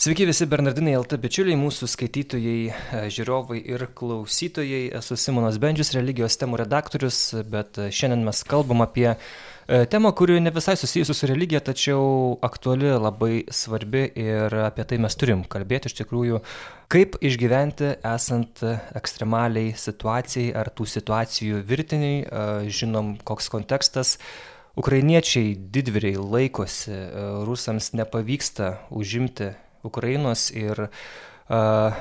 Sveiki visi Bernardinai LT bičiuliai, mūsų skaitytojai, e, žiūrovai ir klausytojai. Esu Simonas Bendžius, religijos temų redaktorius, bet e, šiandien mes kalbam apie e, temą, kuri ne visai susijusi su religija, tačiau aktuali, labai svarbi ir apie tai mes turim kalbėti iš tikrųjų, kaip išgyventi esant ekstremaliai situacijai ar tų situacijų virtiniai, žinom, koks kontekstas. Ukrainiečiai didvyriai laikosi, rusams nepavyksta užimti Ukrainos ir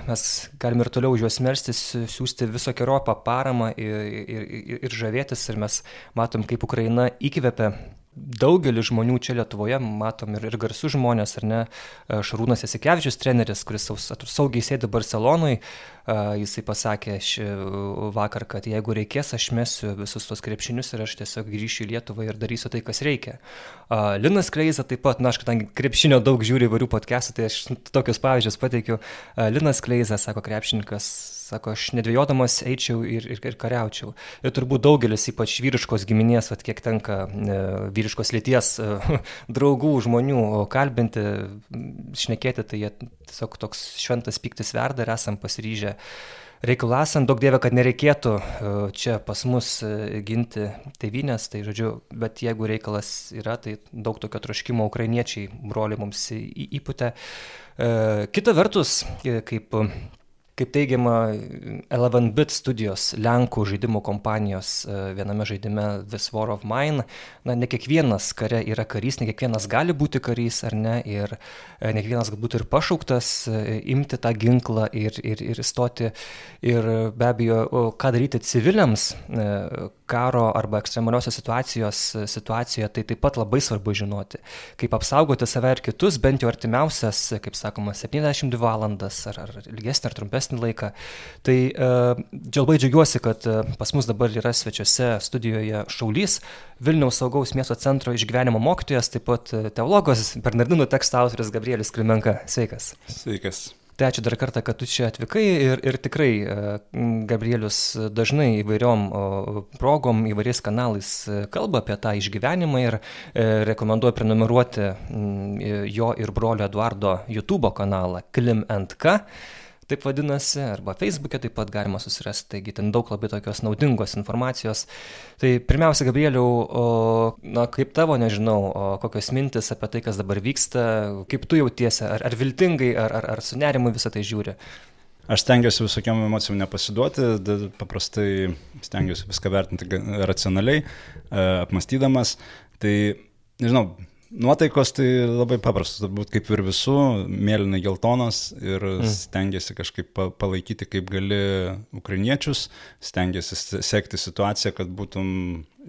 mes galime ir toliau už juos melstis, siūsti visokiojopą paramą ir, ir, ir, ir žavėtis ir mes matom, kaip Ukraina įkvepia daugelį žmonių čia Lietuvoje, matom ir, ir garsus žmonės, ar ne, Šarūnas Esikevičius treneris, kuris saugiai sėdi Barcelonui, jisai pasakė ši, vakar, kad jeigu reikės, aš mesiu visus tos krepšinius ir aš tiesiog grįšiu į Lietuvą ir darysiu tai, kas reikia. Linas Kleiza taip pat, na, aš kadangi krepšinio daug žiūriu įvairių podcastų, tai aš tokius pavyzdžius pateikiu. Linas Kleiza, sako krepšininkas, sako, aš nedvėjodamas eičiau ir, ir, ir kariaučiau. Ir turbūt daugelis, ypač vyriškos giminės, vat, kiek tenka e, vyriškos lyties e, draugų, žmonių kalbinti, šnekėti, tai jie tiesiog toks šventas piktis verda ir esam pasiryžę reikalų esant, daug dievė, kad nereikėtų e, čia pas mus ginti tėvynės, tai žodžiu, bet jeigu reikalas yra, tai daug tokio troškimo ukrainiečiai, broliai mums įputė. Kita vertus, kaip Kaip teigiama, Eleven Bit studijos Lenkų žaidimų kompanijos e, viename žaidime This War of Mine, na, ne kiekvienas kare yra karys, ne kiekvienas gali būti karys ar ne, ir e, ne kiekvienas galbūt ir pašauktas e, imti tą ginklą ir, ir, ir stoti. Ir be abejo, ką daryti civiliams karo arba ekstremaliosios situacijos situacijoje, tai taip pat labai svarbu žinoti. Kaip apsaugoti save ir kitus, bent jau artimiausias, kaip sakoma, 72 valandas ar, ar ilgesnį ar trumpesnį laiką. Tai uh, labai džiaugiuosi, kad uh, pas mus dabar yra svečiuose studijoje Šaulys, Vilniaus saugaus miesto centro išgyvenimo mokytojas, taip pat uh, teologas, Bernardinų teksto autoris Gabrielis Klimenka. Sveikas. Sveikas. Ačiū dar kartą, kad tu čia atvykai ir, ir tikrai Gabrielius dažnai įvairiom progom, įvairiais kanalais kalba apie tą išgyvenimą ir rekomenduoju prenumeruoti jo ir brolio Eduardo YouTube kanalą KlimNK taip vadinasi, arba Facebook'e taip pat galima susirasti, taigi ten daug labai tokios naudingos informacijos. Tai pirmiausia, Gabrieliau, na kaip tavo, nežinau, kokios mintis apie tai, kas dabar vyksta, kaip tu jautiesi, ar, ar viltingai, ar, ar, ar su nerimu visą tai žiūri? Aš stengiuosi visokiam emocijom nepasiduoti, paprastai stengiuosi viską vertinti racionaliai, e, apmastydamas. Tai, nežinau, Nuotaikos tai labai paprastos, turbūt kaip ir visų, mėlynai geltonos ir mm. stengiasi kažkaip palaikyti kaip gali ukrainiečius, stengiasi sekti situaciją, kad būtum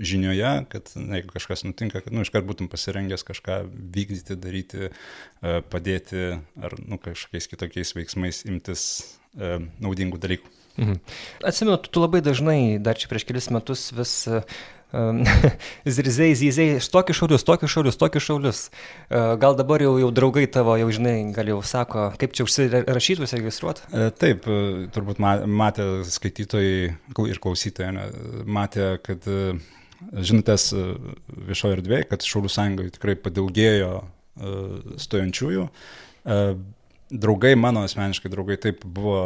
žinioje, kad na, jeigu kažkas nutinka, kad nu, iškart būtum pasirengęs kažką vykdyti, daryti, e, padėti ar nu, kažkokiais kitokiais veiksmais imtis e, naudingų dalykų. Mhm. Atsimenu, tu labai dažnai, dar čia prieš kelis metus vis zirzei, zyzei, tokius šaulius, tokius šaulius, tokius šaulius. Gal dabar jau, jau draugai tavo, jau žinai, gal jau sako, kaip čia užsirašyti, užsiregistruoti? E, taip, e, turbūt matė skaitytojai ir klausytojai, matė, kad e, žinutės viešoje erdvėje, kad Šaulių sąjungoje tikrai padaugėjo stojančiųjų. Draugai, mano asmeniškai draugai, taip buvo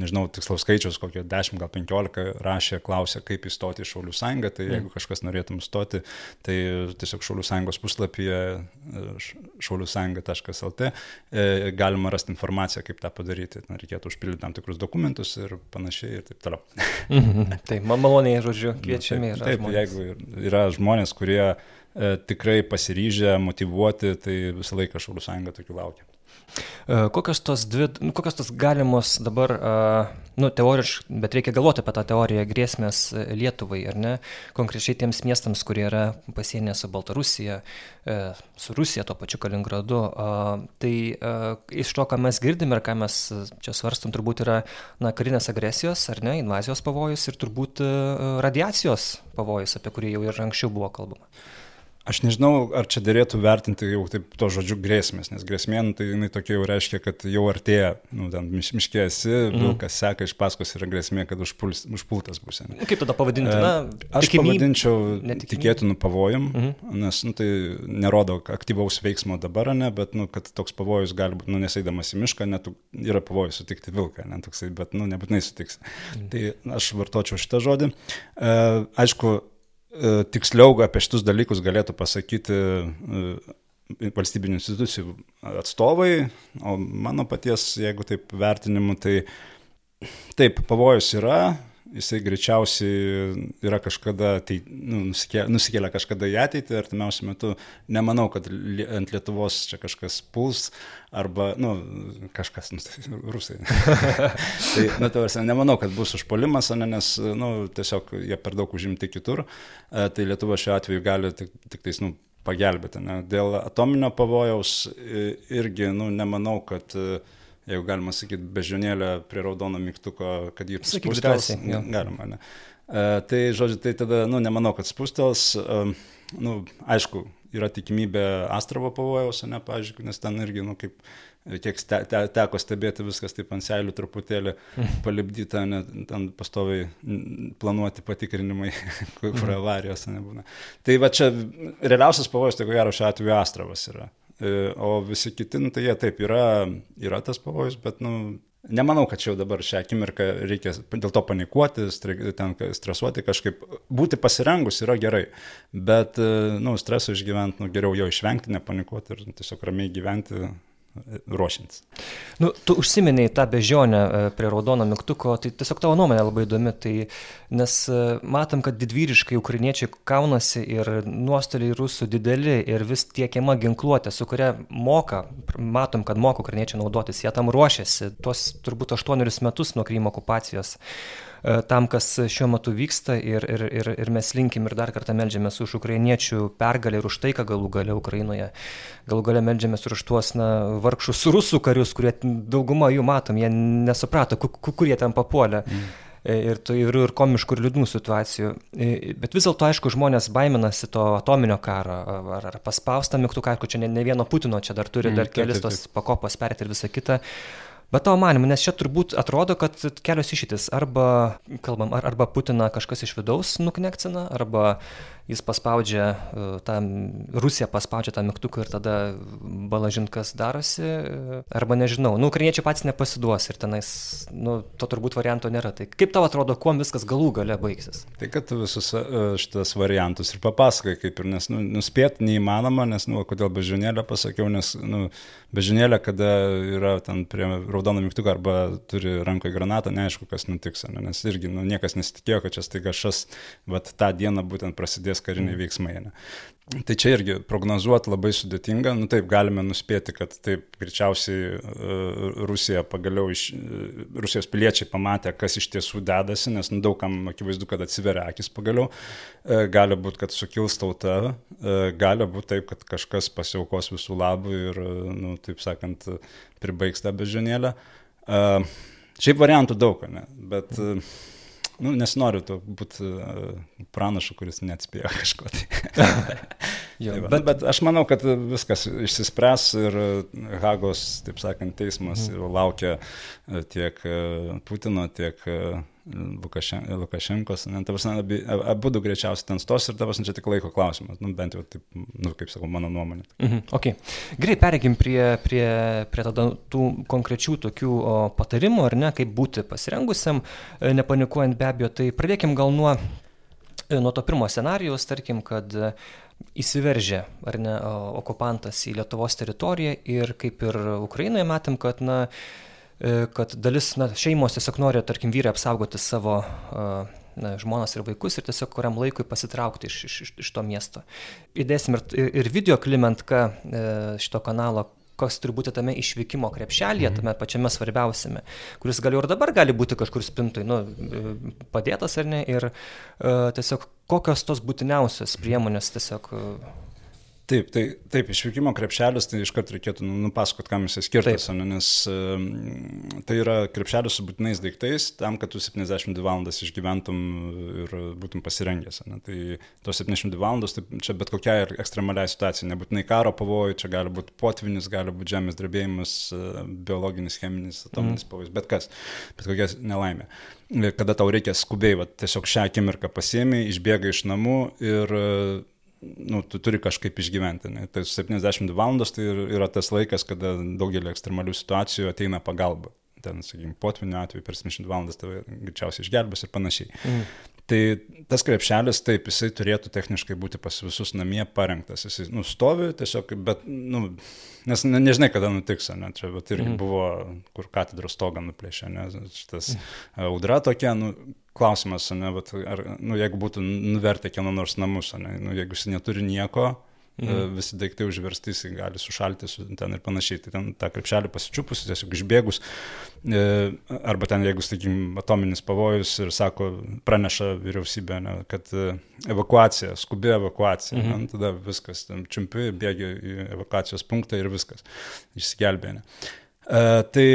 nežinau, tikslaus skaičiaus, kokio 10 gal 15 rašė, klausė, kaip įstoti į Šaulių sąjungą, tai jeigu mm. kažkas norėtum stoti, tai tiesiog Šaulių sąjungos puslapyje šauliusąjunga.lt e, galima rasti informaciją, kaip tą padaryti. Na, reikėtų užpildyti tam tikrus dokumentus ir panašiai ir taip toliau. Mhm. taip, man maloniai, žodžiu, kviečiami yra. Taip, žmonės. jeigu yra žmonės, kurie e, tikrai pasiryžę, motivuoti, tai visą laiką Šaulių sąjunga tokių laukia. E, kokios tos dvi, nu, kokios tos galimos dabar, e, nu, teoriškai, bet reikia galvoti apie tą teoriją grėsmės e, Lietuvai, ar ne, konkrečiai tiems miestams, kurie yra pasienė su Baltarusija, su Rusija, to pačiu Kaliningradu. Tai iš to, ką mes girdime ir ką mes čia svarstum, turbūt yra, na, karinės agresijos, ar ne, invazijos pavojus ir turbūt radiacijos pavojus, apie kurį jau ir anksčiau buvo kalbama. Aš nežinau, ar čia dėlėtų vertinti jau taip to žodžiu grėsmės, nes grėsmė, nu, tai jinai tokia jau reiškia, kad jau artėja, nu, ten miš, miškė esi, mm. vilkas seka iš paskos yra grėsmė, kad užpuls, užpultas bus. Nu, kaip tada pavadinti? Na, aš tikimybė, pavadinčiau netikimybė. tikėtinų pavojum, mm nes nu, tai nerodo aktyvaus veiksmo dabar, ne, bet nu, kad toks pavojus gali būti, nu, neseidamas į mišką, net yra pavojus sutikti vilką, ne, toksai, bet nu, nebūtinai sutiks. Mm. Tai aš vartočiau šitą žodį. E, aišku, E, tiksliau apie šitus dalykus galėtų pasakyti e, valstybinių institucijų atstovai, o mano paties, jeigu taip vertinimu, tai taip, pavojus yra, jisai greičiausiai yra kažkada, tai nu, nusikėlė kažkada į ateitį, artimiausiu metu nemanau, kad ant Lietuvos čia kažkas puls, arba, nu, kažkas, nu, tai rusai. tai, nu, tavars, nemanau, kad bus užpolimas, ne, nes, nu, tiesiog jie per daug užimti kitur, e, tai Lietuva šiuo atveju gali tik, tik tais, nu, pagelbėti. Ne? Dėl atominio pavojaus irgi, nu, nemanau, kad uh, jeigu galima sakyti, bežionėlę prie raudono mygtuko, kad jį spustels, galima, ne. E, tai, žodžiu, tai tada, nu, nemanau, kad spustels, e, nu, aišku, yra tikimybė Astravo pavojaus, ne, pavyzdžiui, nes ten irgi, nu, kaip, kiek te, te, teko stebėti viskas taip ant seilių truputėlį palipdyta, ne, ten pastoviai planuoti patikrinimai, kur mhm. avarijos nebūna. Tai va čia realiausias pavojus, tai ko gero šiuo atveju Astravas yra. E, o visi kiti, nu, tai jie taip yra, yra tas pavojus, bet, nu, nemanau, kad čia jau dabar šią akimirką reikia dėl to panikuoti, ten stresuoti kažkaip. Būti pasirengus yra gerai, bet, e, nu, streso išgyventi, nu, geriau jo išvengti, nepanikuoti ir tiesiog ramiai gyventi ruošiantis. Nu, tu užsiminiai tą bežionę e, prie raudono mygtuko, tai tiesiog tavo nuomonė labai įdomi, tai, nes e, matom, kad didvyriškai ukrainiečiai kaunasi ir nuostoliai rusų dideli ir vis tiekiama ginkluotė, su kuria moka, matom, kad moka ukrainiečiai naudotis, jie tam ruošiasi, tuos turbūt aštuonerius metus nuo Krymo okupacijos. E, tam, kas šiuo metu vyksta ir, ir, ir, ir mes linkim ir dar kartą melžiamės už ukrainiečių pergalę ir už taiką galų gale Ukrainoje. Galų gale melžiamės ir už tuos na, vargšus rusų karius, kurie dauguma jų matom, jie nesuprato, kur jie ten papuolė. Mm e, ir įvairių ir komiškų ir liūdnų situacijų. E, bet vis dėlto, aišku, žmonės baiminasi to atominio karo, ar, ar paspaustą mygtuką, aišku, čia ne, ne vieno Putino, čia dar turi mm, dar kelis tos pakopos perėti ir visą kitą. Bet tavo manimu, nes čia turbūt atrodo, kad kelios išeitis. Arba, kalbam, ar, arba Putiną kažkas iš vidaus nuknekcina, arba jis paspaudžia, e, tą, Rusija paspaudžia tą mygtuką ir tada balažint, kas darosi, e, arba nežinau. Nu, ukrainiečiai patys nepasiduos ir tenais, nu, to turbūt varianto nėra. Tai kaip tau atrodo, kuo viskas galų gale baigsis? Tai kad tu visus e, šitas variantus ir papasakai, kaip ir nes, nu, nuspėti neįmanoma, nes, nu, kodėl bežionėlę pasakiau, nes, nu, bežionėlė, kada yra ten prie raudono mygtuko arba turi rankoje granatą, neaišku, kas nutiks, ne, nes irgi, nu, niekas nesitikėjo, kad čia staiga šas, vat tą dieną būtent prasidės prasidės kariniai mm. veiksmai. Ne? Tai čia irgi prognozuoti labai sudėtinga, nu taip galime nuspėti, kad taip greičiausiai uh, Rusija pagaliau, iš, uh, Rusijos piliečiai pamatė, kas iš tiesų dedasi, nes nu, daugam akivaizdu, kad atsiveria akis pagaliau, uh, gali būti, kad sukils tauta, gali būti taip, kad kažkas pasiaukos visų labų ir, nu, taip sakant, pribaigs tą bežionėlę. Šiaip variantų daug, ne? bet uh, nu, nesinoriu to būti uh, pranašu, kuris neatspėjo kažko. Tai. jo, tai bet, bet aš manau, kad viskas išsispręs ir Hagos, taip sakant, teismas mm. laukia e, tiek e, Putino, tiek Lukašenkos, ne, ta prasme, abi, abu du greičiausiai ten stos ir ta prasme, čia tik laiko klausimas, nu, bent jau taip, nu, kaip sakau, mano nuomonė. Mhm, okay. Gerai, pereikim prie, prie, prie tada tų konkrečių tokių o, patarimų, ar ne, kaip būti pasirengusiam, e, nepanikuojant be abejo, tai pradėkim gal nuo, e, nuo to pirmo scenarijos, tarkim, kad įsiveržė, ar ne, okupantas į Lietuvos teritoriją ir kaip ir Ukrainoje matėm, kad, na, E, kad dalis na, šeimos tiesiog nori, tarkim, vyrai apsaugoti savo na, žmonas ir vaikus ir tiesiog kuriam laikui pasitraukti iš, iš, iš to miesto. Įdėsim ir, ir video klimentką e, šito kanalo, kas turi būti tame išvykimo krepšelėje, mhm. tame pačiame svarbiausiame, kuris gal ir dabar gali būti kažkur spintui, nu, e, padėtas ar ne, ir uh, tiesiog kokios tos būtiniausios priemonės tiesiog uh, Taip, tai, taip, išvykimo krepšelis, tai iškart reikėtų nu, nupasakot, kam jis skirtas, ne, nes tai yra krepšelis su būtinais daiktais, tam, kad tu 72 valandas išgyventum ir būtum pasirengęs. Ne. Tai tos 72 valandos, tai čia bet kokia ir ekstremaliai situacija, nebūtinai karo pavojai, čia gali būti potvinis, gali būti žemės drebėjimas, biologinis, cheminis, atominis mm. pavojus, bet kas, bet kokia nelaimė kada tau reikia skubiai, va, tiesiog šią akimirką pasiemi, išbėga iš namų ir nu, tu turi kažkaip išgyventi. Ne? Tai 72 valandos tai yra tas laikas, kada daugelį ekstremalių situacijų ateina pagalba. Ten, sakykime, potvinio atveju per 72 valandas tave greičiausiai išgelbės ir panašiai. Mm. Tai tas krepšelis, taip, jisai turėtų techniškai būti pas visus namie parengtas. Jisai nustovi tiesiog, bet, nu, nes ne, nežinai, kada nutiks, ne, čia bet irgi mm. buvo, kur katedros stogą nuplėšė, ne, šitas mm. audra tokia, nu, klausimas, ne, bet ar, nu, jeigu būtų nuvertę kieno nors namus, ne, nu, jeigu jis neturi nieko, Mhm. Visi daiktai užversti, jis gali sušalti su ten ir panašiai. Tai ten tą krepšelį pasičiupus, tiesiog išbėgus, e, arba ten, jeigu, sakykime, atominis pavojus ir sako, praneša vyriausybė, ne, kad e, evakuacija, skubi evakuacija, mhm. ne, tada viskas, čiumpi, bėgi į evakuacijos punktą ir viskas, išsigelbė. Ne. E, tai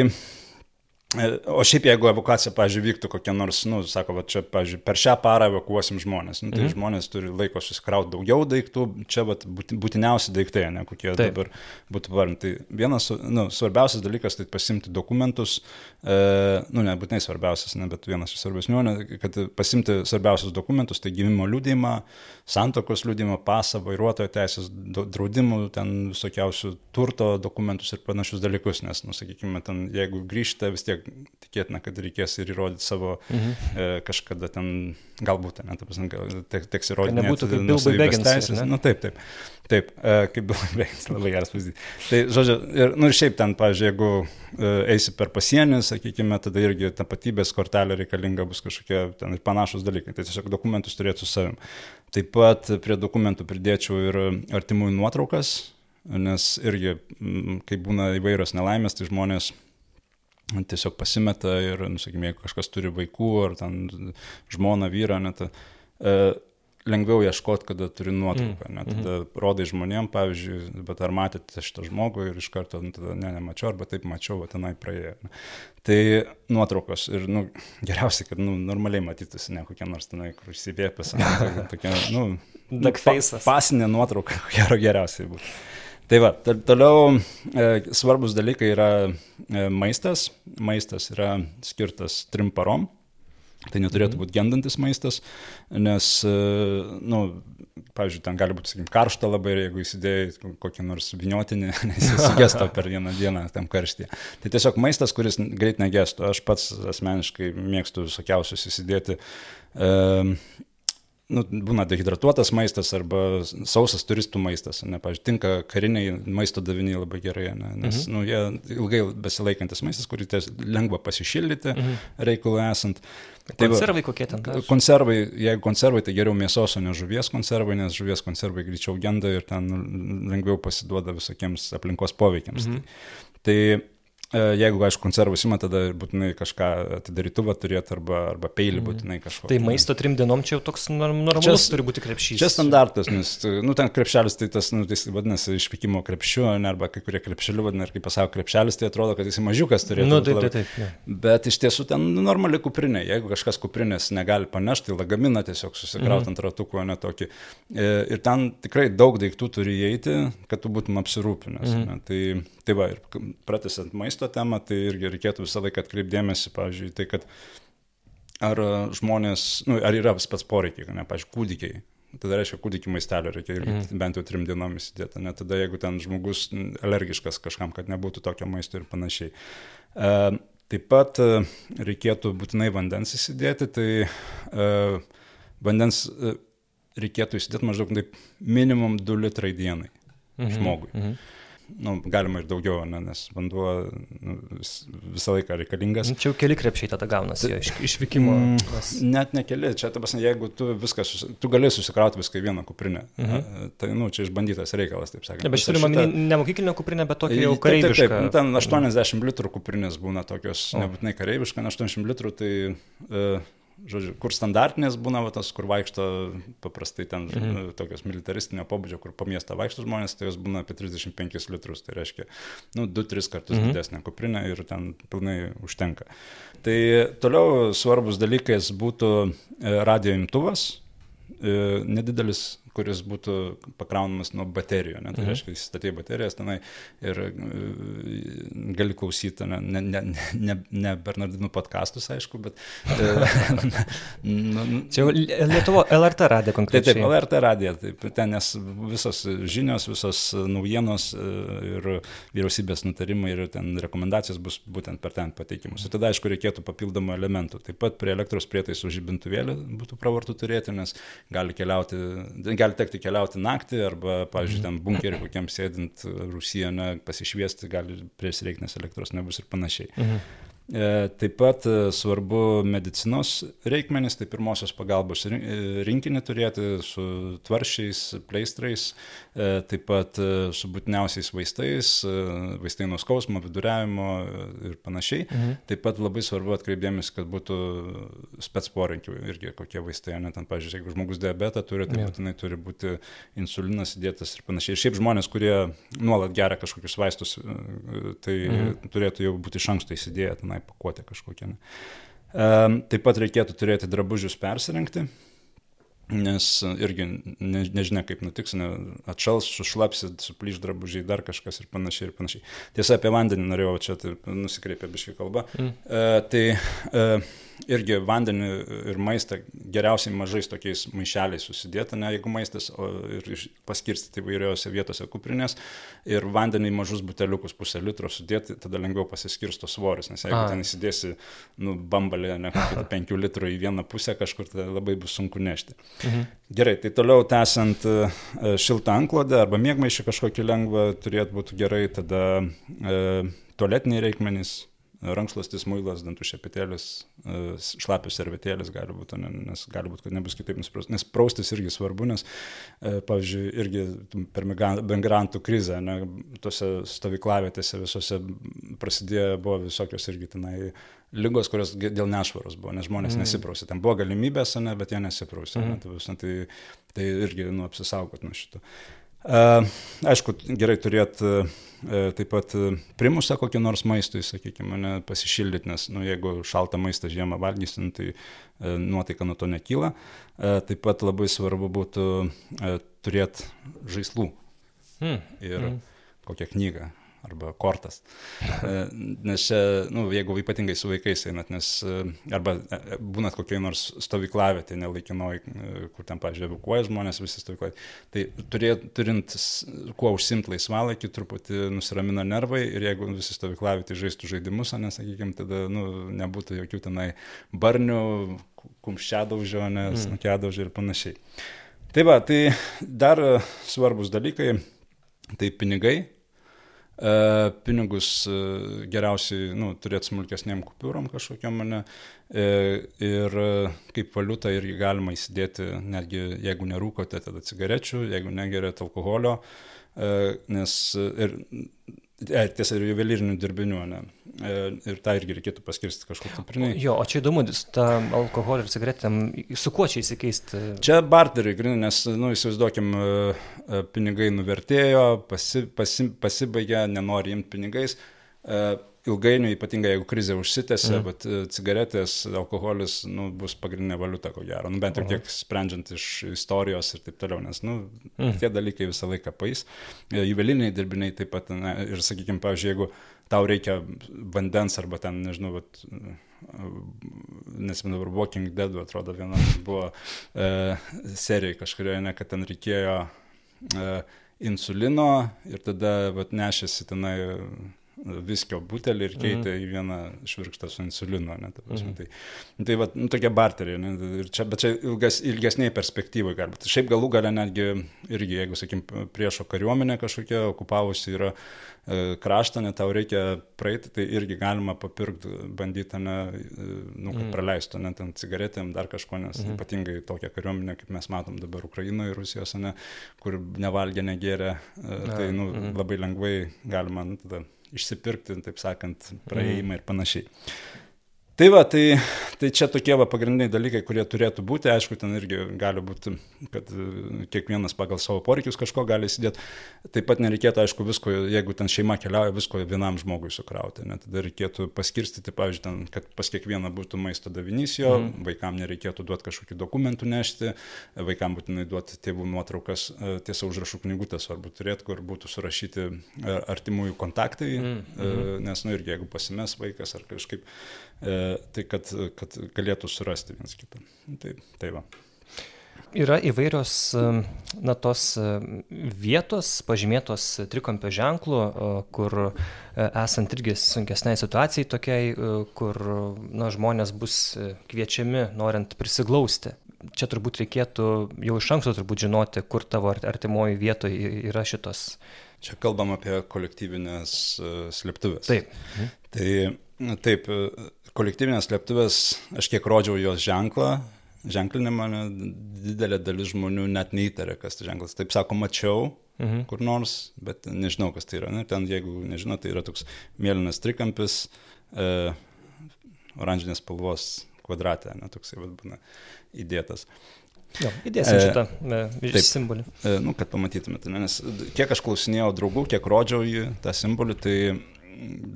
O šiaip jeigu evakuacija, pavyzdžiui, vyktų kokia nors, nu, sako, va, čia, pavyzdžiui, per šią parą evakuosim žmonės, nu, tai mhm. žmonės turi laiko susikrauti daugiau daiktų, čia vat, būtiniausi daiktai, ne kokie Taip. dabar būtų varinti. Tai vienas, nu, svarbiausias dalykas, tai pasimti dokumentus, e, nu, nebūtinai svarbiausias, ne, bet vienas iš svarbesnių, ne, kad pasimti svarbiausius dokumentus, tai gimimo liūdėjimą, santokos liūdėjimą, pasą, vairuotojo teisės, draudimų, ten visokiausių turto dokumentus ir panašius dalykus, nes, nu, sakykime, ten, jeigu grįžta, vis tiek tiek tikėtina, kad reikės ir įrodyti savo mhm. e, kažkada ten, galbūt, ne, ta prasme, te, teks įrodyti. Nebūtų kaip Bilbai teisės. Nu, taip, taip. Taip, e, kaip Bilbai Begins, labai geras pavyzdys. Tai, žodžiu, ir, nu, ir šiaip ten, pavyzdžiui, jeigu e, eisi per pasienį, sakykime, tada irgi tapatybės kortelė reikalinga bus kažkokie ten ir panašus dalykai. Tai tiesiog dokumentus turėtų su savim. Taip pat prie dokumentų pridėčiau ir artimųjų nuotraukas, nes irgi, kai būna įvairios nelaimės, tai žmonės tiesiog pasimeta ir, nusakykime, jeigu kažkas turi vaikų ar ten žmoną, vyrą, net e, lengviau ieškoti, kada turi nuotrauką. Mm. Net tada mm -hmm. rodai žmonėm, pavyzdžiui, bet ar matėte šitą žmogų ir iš karto, nu, tada ne, nemačiau, arba taip mačiau, va tenai praėjo. Ne. Tai nuotraukos ir, nu, geriausiai, kad, nu, normaliai matytųsi, ne kokie nors tenai, kur įsivėpęs, tokia, nu, pa, pasinė nuotrauka, gero geriausiai būtų. Tai va, toliau e, svarbus dalykai yra e, maistas. Maistas yra skirtas trim parom. Tai neturėtų mhm. būti gendantis maistas, nes, e, na, nu, pavyzdžiui, ten gali būti, sakykim, karšta labai ir jeigu įsidėjai kokį nors viniotinį, nes jis gesta per vieną dieną tam karštį. Tai tiesiog maistas, kuris greit negestų. Aš pats asmeniškai mėgstu visokiausius įsidėti. E, nu, būna dehidratuotas maistas arba sausas turistų maistas. Ne, pavyzdžiui, tinka kariniai maisto daviniai labai gerai, ne, nes mhm. nu, jie ilgai besilaikantis maistas, kurį lengva pasišildyti mhm. reikalui esant. Tai konservai kokie ten? Konservai, jeigu konservai, tai geriau mėsos, o ne žuvies konservai, nes žuvies konservai greičiau genda ir ten lengviau pasiduoda visokiems aplinkos poveikiams. Mhm. Tai, tai jeigu, aišku, konservus ima, tada būtinai kažką atidarytuvą turėti arba, arba peilį mhm. būtinai kažko. Tai maisto trim dienom čia jau toks normalus čia, turi būti krepšys. Čia standartas, nes, nu, ten krepšelis, tai tas, nu, tai vadinasi, išvykimo krepšiu, ne, arba kai kurie krepšeliu vadina, ir kaip pasako krepšelis, tai atrodo, kad jis mažiukas turėtų nu, taip, taip, taip, taip. Bet iš tiesų ten nu, normali kuprinė. Jeigu kažkas kuprinės negali panešti, tai lagaminą tiesiog susikrauti mhm. ant ratukų, ne tokį. E, ir ten tikrai daug daiktų turi įeiti, kad tu būtum apsirūpinęs. Mhm. Ne, tai, tai va, ir pratęsant maisto maisto temą, tai irgi reikėtų visą laiką atkreipdėmėsi, pavyzdžiui, tai kad ar žmonės, nu, ar yra pats poreikiai, ne, pavyzdžiui, kūdikiai. Tada reiškia, kūdikį maistelio reikia irgi mm. bent jau trim dienom įsidėti, net tada jeigu ten žmogus alergiškas kažkam, kad nebūtų tokio maisto ir panašiai. E, taip pat e, reikėtų būtinai vandens įsidėti, tai e, vandens e, reikėtų įsidėti maždaug taip minimum 2 litrai dienai -hmm. žmogui. -hmm nu, galima ir daugiau, ne, nes vanduo nu, vis, visą laiką reikalingas. Čia jau keli krepšiai tada gaunasi iš, išvykimo. Mm, net ne keli, čia, ta prasme, jeigu tu viską, susi, tu gali susikrauti viską į vieną kuprinę, mhm. tai, nu, čia išbandytas reikalas, taip sakant. Ne, bet aš turiu šitą... ne mokyklinę kuprinę, bet tokia jau kareiviška. Taip, taip, taip, ten 80 litrų kuprinės būna tokios, o. nebūtinai kareiviška, 80 litrų tai... Uh, žodžiu, kur standartinės būna va, tos, kur vaikšto paprastai ten mhm. tokios militaristinio pobūdžio, kur po miestą vaikšto žmonės, tai jos būna apie 35 litrus, tai reiškia, nu, 2-3 kartus mhm. didesnė kuprinė ir ten pilnai užtenka. Tai toliau svarbus dalykas būtų e, radio imtuvas, e, nedidelis kuris būtų pakraunamas nuo baterijų. Ne? Tai mhm. reiškia, įsistatė baterijas tenai ir e, gali klausyti, ne, ne, ne, ne, ne Bernardinų podkastus, aišku, bet... E, nu, nu, Čia jau Lietuvo LRT radija konkrečiai. Taip, taip, LRT radija, taip, ten nes visos žinios, visos naujienos e, ir vyriausybės nutarimai ir ten rekomendacijos bus būtent per ten pateikimus. Ir tada, aišku, reikėtų papildomų elementų. Taip pat prie elektros prietaisų žibintuvėlį būtų pravartu turėti, nes gali keliauti, gali gali tekti keliauti naktį arba, pavyzdžiui, ten bunkerį kokiam sėdint Rusijane pasišviesti, gali priesireikti, nes elektros nebus ir panašiai. Mhm. E, taip pat e, svarbu medicinos reikmenys, tai pirmosios pagalbos e, rinkinį turėti su tvaršiais, pleistrais, taip pat su būtiniausiais vaistais, vaistai nuo skausmo, viduriavimo ir panašiai. Mhm. Taip pat labai svarbu atkreipdėmės, kad būtų spets poreikių irgi kokie vaistai, net ten, pavyzdžiui, jeigu žmogus diabetą turi, tai būtinai turi būti insulinas įdėtas ir panašiai. Ir šiaip žmonės, kurie nuolat geria kažkokius vaistus, tai mhm. turėtų jau būti iš anksto įsidėję tenai tenai pakuotė kažkokia. Taip pat reikėtų turėti drabužius persirengti, nes irgi ne, nežinia kaip nutiks, ne, atšals, sušlapsit, suplyš drabužiai, dar kažkas ir panašiai ir panašiai. Tiesa, apie vandenį norėjau čia nusikreipę biškai kalbą. Mm. E, tai e, irgi vandenį ir maistą geriausiai mažais tokiais maišeliais susidėti, ne jeigu maistas, o ir paskirstyti įvairiose vietose kuprinės ir vandenį mažus buteliukus pusę litro sudėti, tada lengviau pasiskirsto svoris, nes jeigu A. ten įsidėsi, nu, bambalį, ne kokį 5 litrų į vieną pusę kažkur, tai labai bus sunku nešti. Mhm. Gerai, tai toliau tęsiant e, šiltą anklodę arba mėgmaišį kažkokį lengvą turėtų būti gerai, tada e, tualetiniai reikmenys, rankšluostis, muilas, dantų šepetėlis, e, šlapios servetėlis gali būti, nes gali būti, kad nebus kitaip nuspraustas. Nes praustis irgi svarbu, nes, e, pavyzdžiui, irgi per migrantų krizę, ne, tose stovyklavietėse visose prasidėjo, buvo visokios irgi tenai lygos, kurios dėl nešvaros buvo, nes žmonės mm. nesiprausė. Ten buvo galimybės, ne, bet jie nesiprausė. Mm. Ne, tai, tai irgi nu, apsisaugot nuo šito. Uh, aišku, gerai turėti E, taip pat e, primusą kokį nors maistui, sakykime, ne, pasišildyti, nes nu, jeigu šaltą maistą žiemą valgysim, tai e, nuotaika nuo to nekyla. Taip pat labai svarbu būtų turėti žaislų hmm. ir hmm. kokią knygą arba kortas. E, nes čia, nu, jeigu ypatingai su vaikais einat, nes e, arba e, būnat kokiai nors stovyklavietė, nelaikinoji, kur ten, pažiūrėjau, evakuoja žmonės visi stovyklai, tai turėt, turint kuo užsimti laisvalaikį, truputį nusiramina nervai ir jeigu visi stovyklavietė žaistų žaidimus, nesakykime, tada nu, nebūtų jokių tenai barnių, kumščiadaužio, nes mm. ir panašiai. Tai va, tai dar svarbus dalykai, tai pinigai, pinigus e, geriausiai nu, turėti smulkesniem kupiūrom kažkokiam mane e, ir kaip valiutą irgi galima įsidėti, netgi jeigu nerūkote, tada cigarečių, jeigu negerėte alkoholio, nes ir E, tiesa, ir juvelyrinių dirbinių, ne. E, ir tą irgi reikėtų paskirsti kažkur kuprinai. Jo, o čia įdomu, tą alkoholį ir cigaretėm, su kuo čia įsikeisti? Čia barteriai, grinai, nes, nu, įsivaizduokim, e, pinigai nuvertėjo, pasi, pasi, pasibaigė, nenori imti pinigais ilgainiui, ypatingai jeigu krizė užsitęsia, mm. bet cigaretės, alkoholis nu, bus pagrindinė valiuta, ko gero, nu, bent jau kiek sprendžiant iš istorijos ir taip toliau, nes nu, mm. tie dalykai visą laiką pais. E, juveliniai dirbiniai taip pat, na, ir sakykime, pavyzdžiui, jeigu tau reikia vandens arba ten, nežinau, vat, nesimenu, dabar Walking Dead, atrodo, viena buvo e, serija kažkurioje, ne, kad ten reikėjo e, insulino ir tada vat, nešėsi tenai viskio butelį ir keitė mhm. į vieną švirkštą su insulinu. Ne, ta prasme, mhm. Tai, tai va, nu, tokie barteriai. Ne, čia, bet čia ilgas, ilgesniai perspektyvai galbūt. Šiaip galų gale netgi irgi, jeigu, sakykim, priešo kariuomenė kažkokia okupavusi yra e, kraštą, net tau reikia praeiti, tai irgi galima papirkti, bandyti, ne, e, nu, kad mhm. praleistų, net ant cigaretėm, dar kažko, nes mhm. ypatingai tokia kariuomenė, kaip mes matom dabar Ukrainoje ir Rusijos, ne, kur nevalgė, negerė, e, tai nu, mhm. labai lengvai galima nu, tada išsipirkti, taip sakant, praėjimą ir panašiai. Tai va, tai, tai čia tokie va pagrindiniai dalykai, kurie turėtų būti, aišku, ten irgi gali būti, kad e, kiekvienas pagal savo poreikius kažko gali įsidėti. Taip pat nereikėtų, aišku, visko, jeigu ten šeima keliauja, visko vienam žmogui sukrauti. Ne? Tada reikėtų paskirstyti, pavyzdžiui, ten, kad pas kiekvieną būtų maisto davinys jo, mm. vaikam nereikėtų duoti kažkokių dokumentų nešti, vaikam būtinai duoti tėvų nuotraukas, e, tiesa užrašų knygutės svarbu turėti, kur būtų surašyti e, artimųjų kontaktai, mm. -hmm. nes, nu, irgi jeigu pasimes vaikas ar kažkaip tai kad, kad galėtų surasti vienas kitą. Tai, tai va. Yra įvairios e, na, tos e, vietos pažymėtos trikampio ženklu, kur esant irgi sunkesniai situacijai tokiai, kur na, žmonės bus kviečiami norint prisiglausti. Čia turbūt reikėtų jau iš anksto turbūt žinoti, kur tavo artimoji vietoje yra šitos. Čia kalbam apie kolektyvinės slėptuvės. Taip. Tai taip, kolektyvinės slėptuvės, aš kiek rodžiau jos ženklą, ženklinimą, didelė dalis žmonių net neįtarė, kas tai ženklas. Taip sako, mačiau mhm. kur nors, bet nežinau, kas tai yra. Ne? Ten, jeigu nežinau, tai yra toks mėlynas trikampis, e, oranžinės spalvos kvadratė, ne, toksai vad būna įdėtas. Jo, įdėsim šitą e, taip, simbolį. E, nu, kad pamatytumėte, nes kiek aš klausinėjau draugų, kiek rodžiau jį, tą simbolį, tai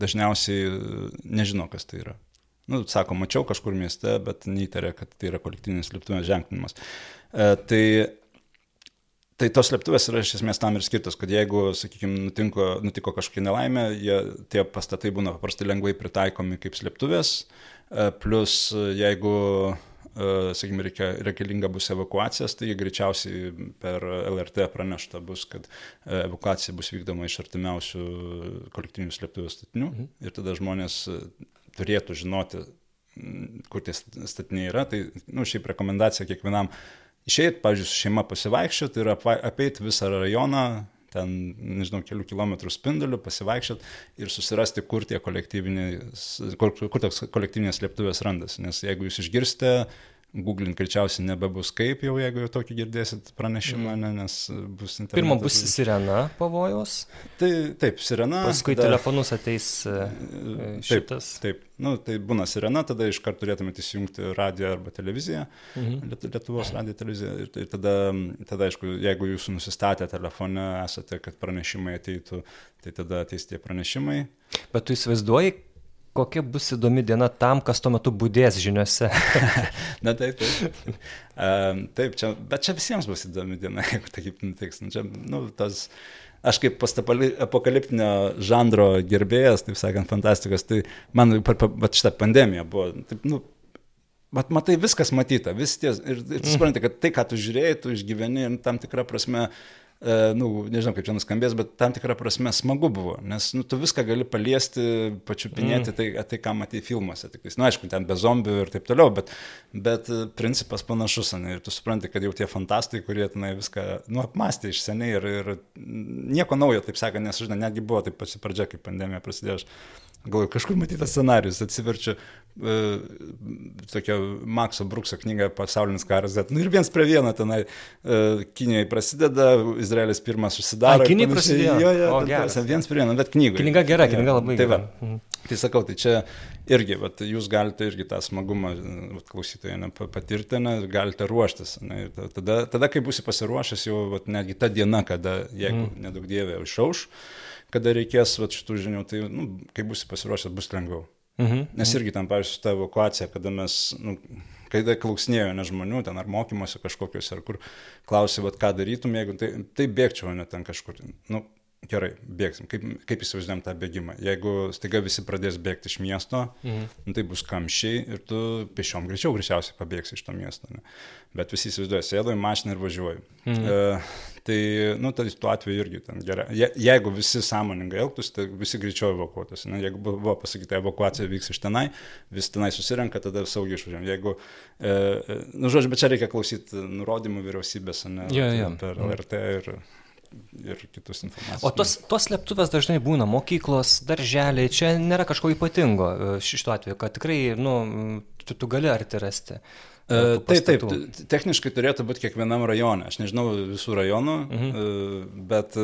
dažniausiai nežino, kas tai yra. Nu, sako, mačiau kažkur mieste, bet neįtarė, kad tai yra kolektyvinis slėptuvės ženklinimas. E, tai, tai tos slėptuvės yra iš esmės tam ir skirtos, kad jeigu, sakykime, nutiko, nutiko kažkokia nelaimė, jie, tie pastatai būna paprastai lengvai pritaikomi kaip slėptuvės, e, plus jeigu e, sakykime, reikia, reikalinga bus evakuacijas, tai greičiausiai per LRT pranešta bus, kad e, evakuacija bus vykdoma iš artimiausių kolektyvinių slėptuvės statinių mhm. ir tada žmonės turėtų žinoti, kur tie statiniai yra. Tai, na, nu, šiaip rekomendacija kiekvienam išeiti, pavyzdžiui, su šeima pasivaikščioti ir apeiti visą rajoną, ten, nežinau, kelių kilometrų spinduliu, pasivaikščioti ir susirasti, kur kur, kur toks kolektyvinės slėptuvės randasi. Nes jeigu jūs išgirsite Googlint greičiausiai nebebus kaip jau, jeigu jau tokį girdėsit pranešimą, mm. ne, nes bus internetas. Pirma bus sirena pavojos. Tai taip, sirena. Paskui tada, telefonus ateis e, e, šitas. Taip, taip. Nu, tai būna sirena, tada iš karto turėtumėte įsijungti radiją arba televiziją, mhm. Lietuvos radiją televiziją. Ir, ir tada, tada, aišku, jeigu jūs nusistatę telefone esate, kad pranešimai ateitų, tai tada ateis tie pranešimai. Bet tu įsivaizduoji, kokia bus įdomi diena tam, kas tuo metu būdės žiniuose. Na taip, taip. Um, taip, čia, bet čia visiems bus įdomi diena, jeigu taip nutiks. Nu, čia, nu, tas, aš kaip postapokaliptinio žanro gerbėjas, taip sakant, fantastikos, tai man per, per šitą pandemiją buvo, taip, nu, Mat, matai, viskas matyta, vis ties. Ir, ir tu supranti, kad tai, ką tu žiūrėjai, tu išgyveni ir tam tikrą prasme uh, nu, nežinau kaip čia nuskambės, bet tam tikrą prasme smagu buvo, nes nu, tu viską gali paliesti, pačiupinėti mm. tai, tai, ką matai filmuose. Tik, nu, aišku, ten be zombių ir taip toliau, bet, bet principas panašus, ne, ir tu supranti, kad jau tie fantastai, kurie tenai viską, nu, apmastė iš seniai ir, ir nieko naujo, taip sakant, nes, žinai, netgi buvo taip pati pradžia, kai pandemija prasidėjo. Aš Galvoju, kažkur matytas scenarius, atsiverčiu e, tokią Makso Brukso knygą Pasaulinis karas, bet, nu ir viens prie vieno tenai e, Kinijoje prasideda, Izraelis pirmas susidaro. Kinijoje prasidėjo. Jo, jo, o, geras. viens prie vieno, bet knygoje. Knyga gera, knyga labai tai gera. Mhm. Tai sakau, tai čia irgi, vat, jūs galite irgi tą smagumą, vat, klausytojai, ne, patirti, ne, galite ruoštis. Ne, tada, tada, kai būsi pasiruošęs, jau vat, netgi ta diena, kada, jeigu mm. nedaug dievė išauš, kada reikės vat, šitų žinių, tai, nu, kai būsi pasiruošęs, bus lengviau. Mhm. Nes irgi ten, pavyzdžiui, su ta evakuacija, kada mes, nu, kai klausinėjo ne žmonių, ten ar mokymosi kažkokius, ar kur klausė, vat, ką darytum, jeigu tai, tai bėgčiau, ne ten kažkur. Nu, gerai, bėgsim. Kaip, kaip įsivaizduojam tą bėgimą? Jeigu staiga visi pradės bėgti iš miesto, mhm. nu, tai bus kamščiai ir tu pešiom greičiau greičiausiai pabėgsi iš to miesto. Ne? Bet visi įsivaizduoja, sėdo į mašiną ir važiuoju. Mhm. E, tai, nu, tai tuo atveju irgi ten gerai. Je, jeigu visi sąmoningai elgtųsi, tai visi greičiau evakuotųsi. Ne? Jeigu buvo pasakyta, evakuacija vyks iš tenai, visi tenai susirenka, tada saugiai išvažiuojam. Jeigu, e, e, nu, žodžiu, bet čia reikia klausyti nurodymų vyriausybės, ne? Ja, ja. Per LRT ir ir kitus informacijos. O tos, tos slėptuvės dažnai būna mokyklos, darželiai, čia nėra kažko ypatingo e, šituo atveju, kad tikrai, nu, tu, tu gali arti rasti. E, taip, taip, techniškai turėtų būti kiekvienam rajonui. Aš nežinau visų rajonų, mhm. E, bet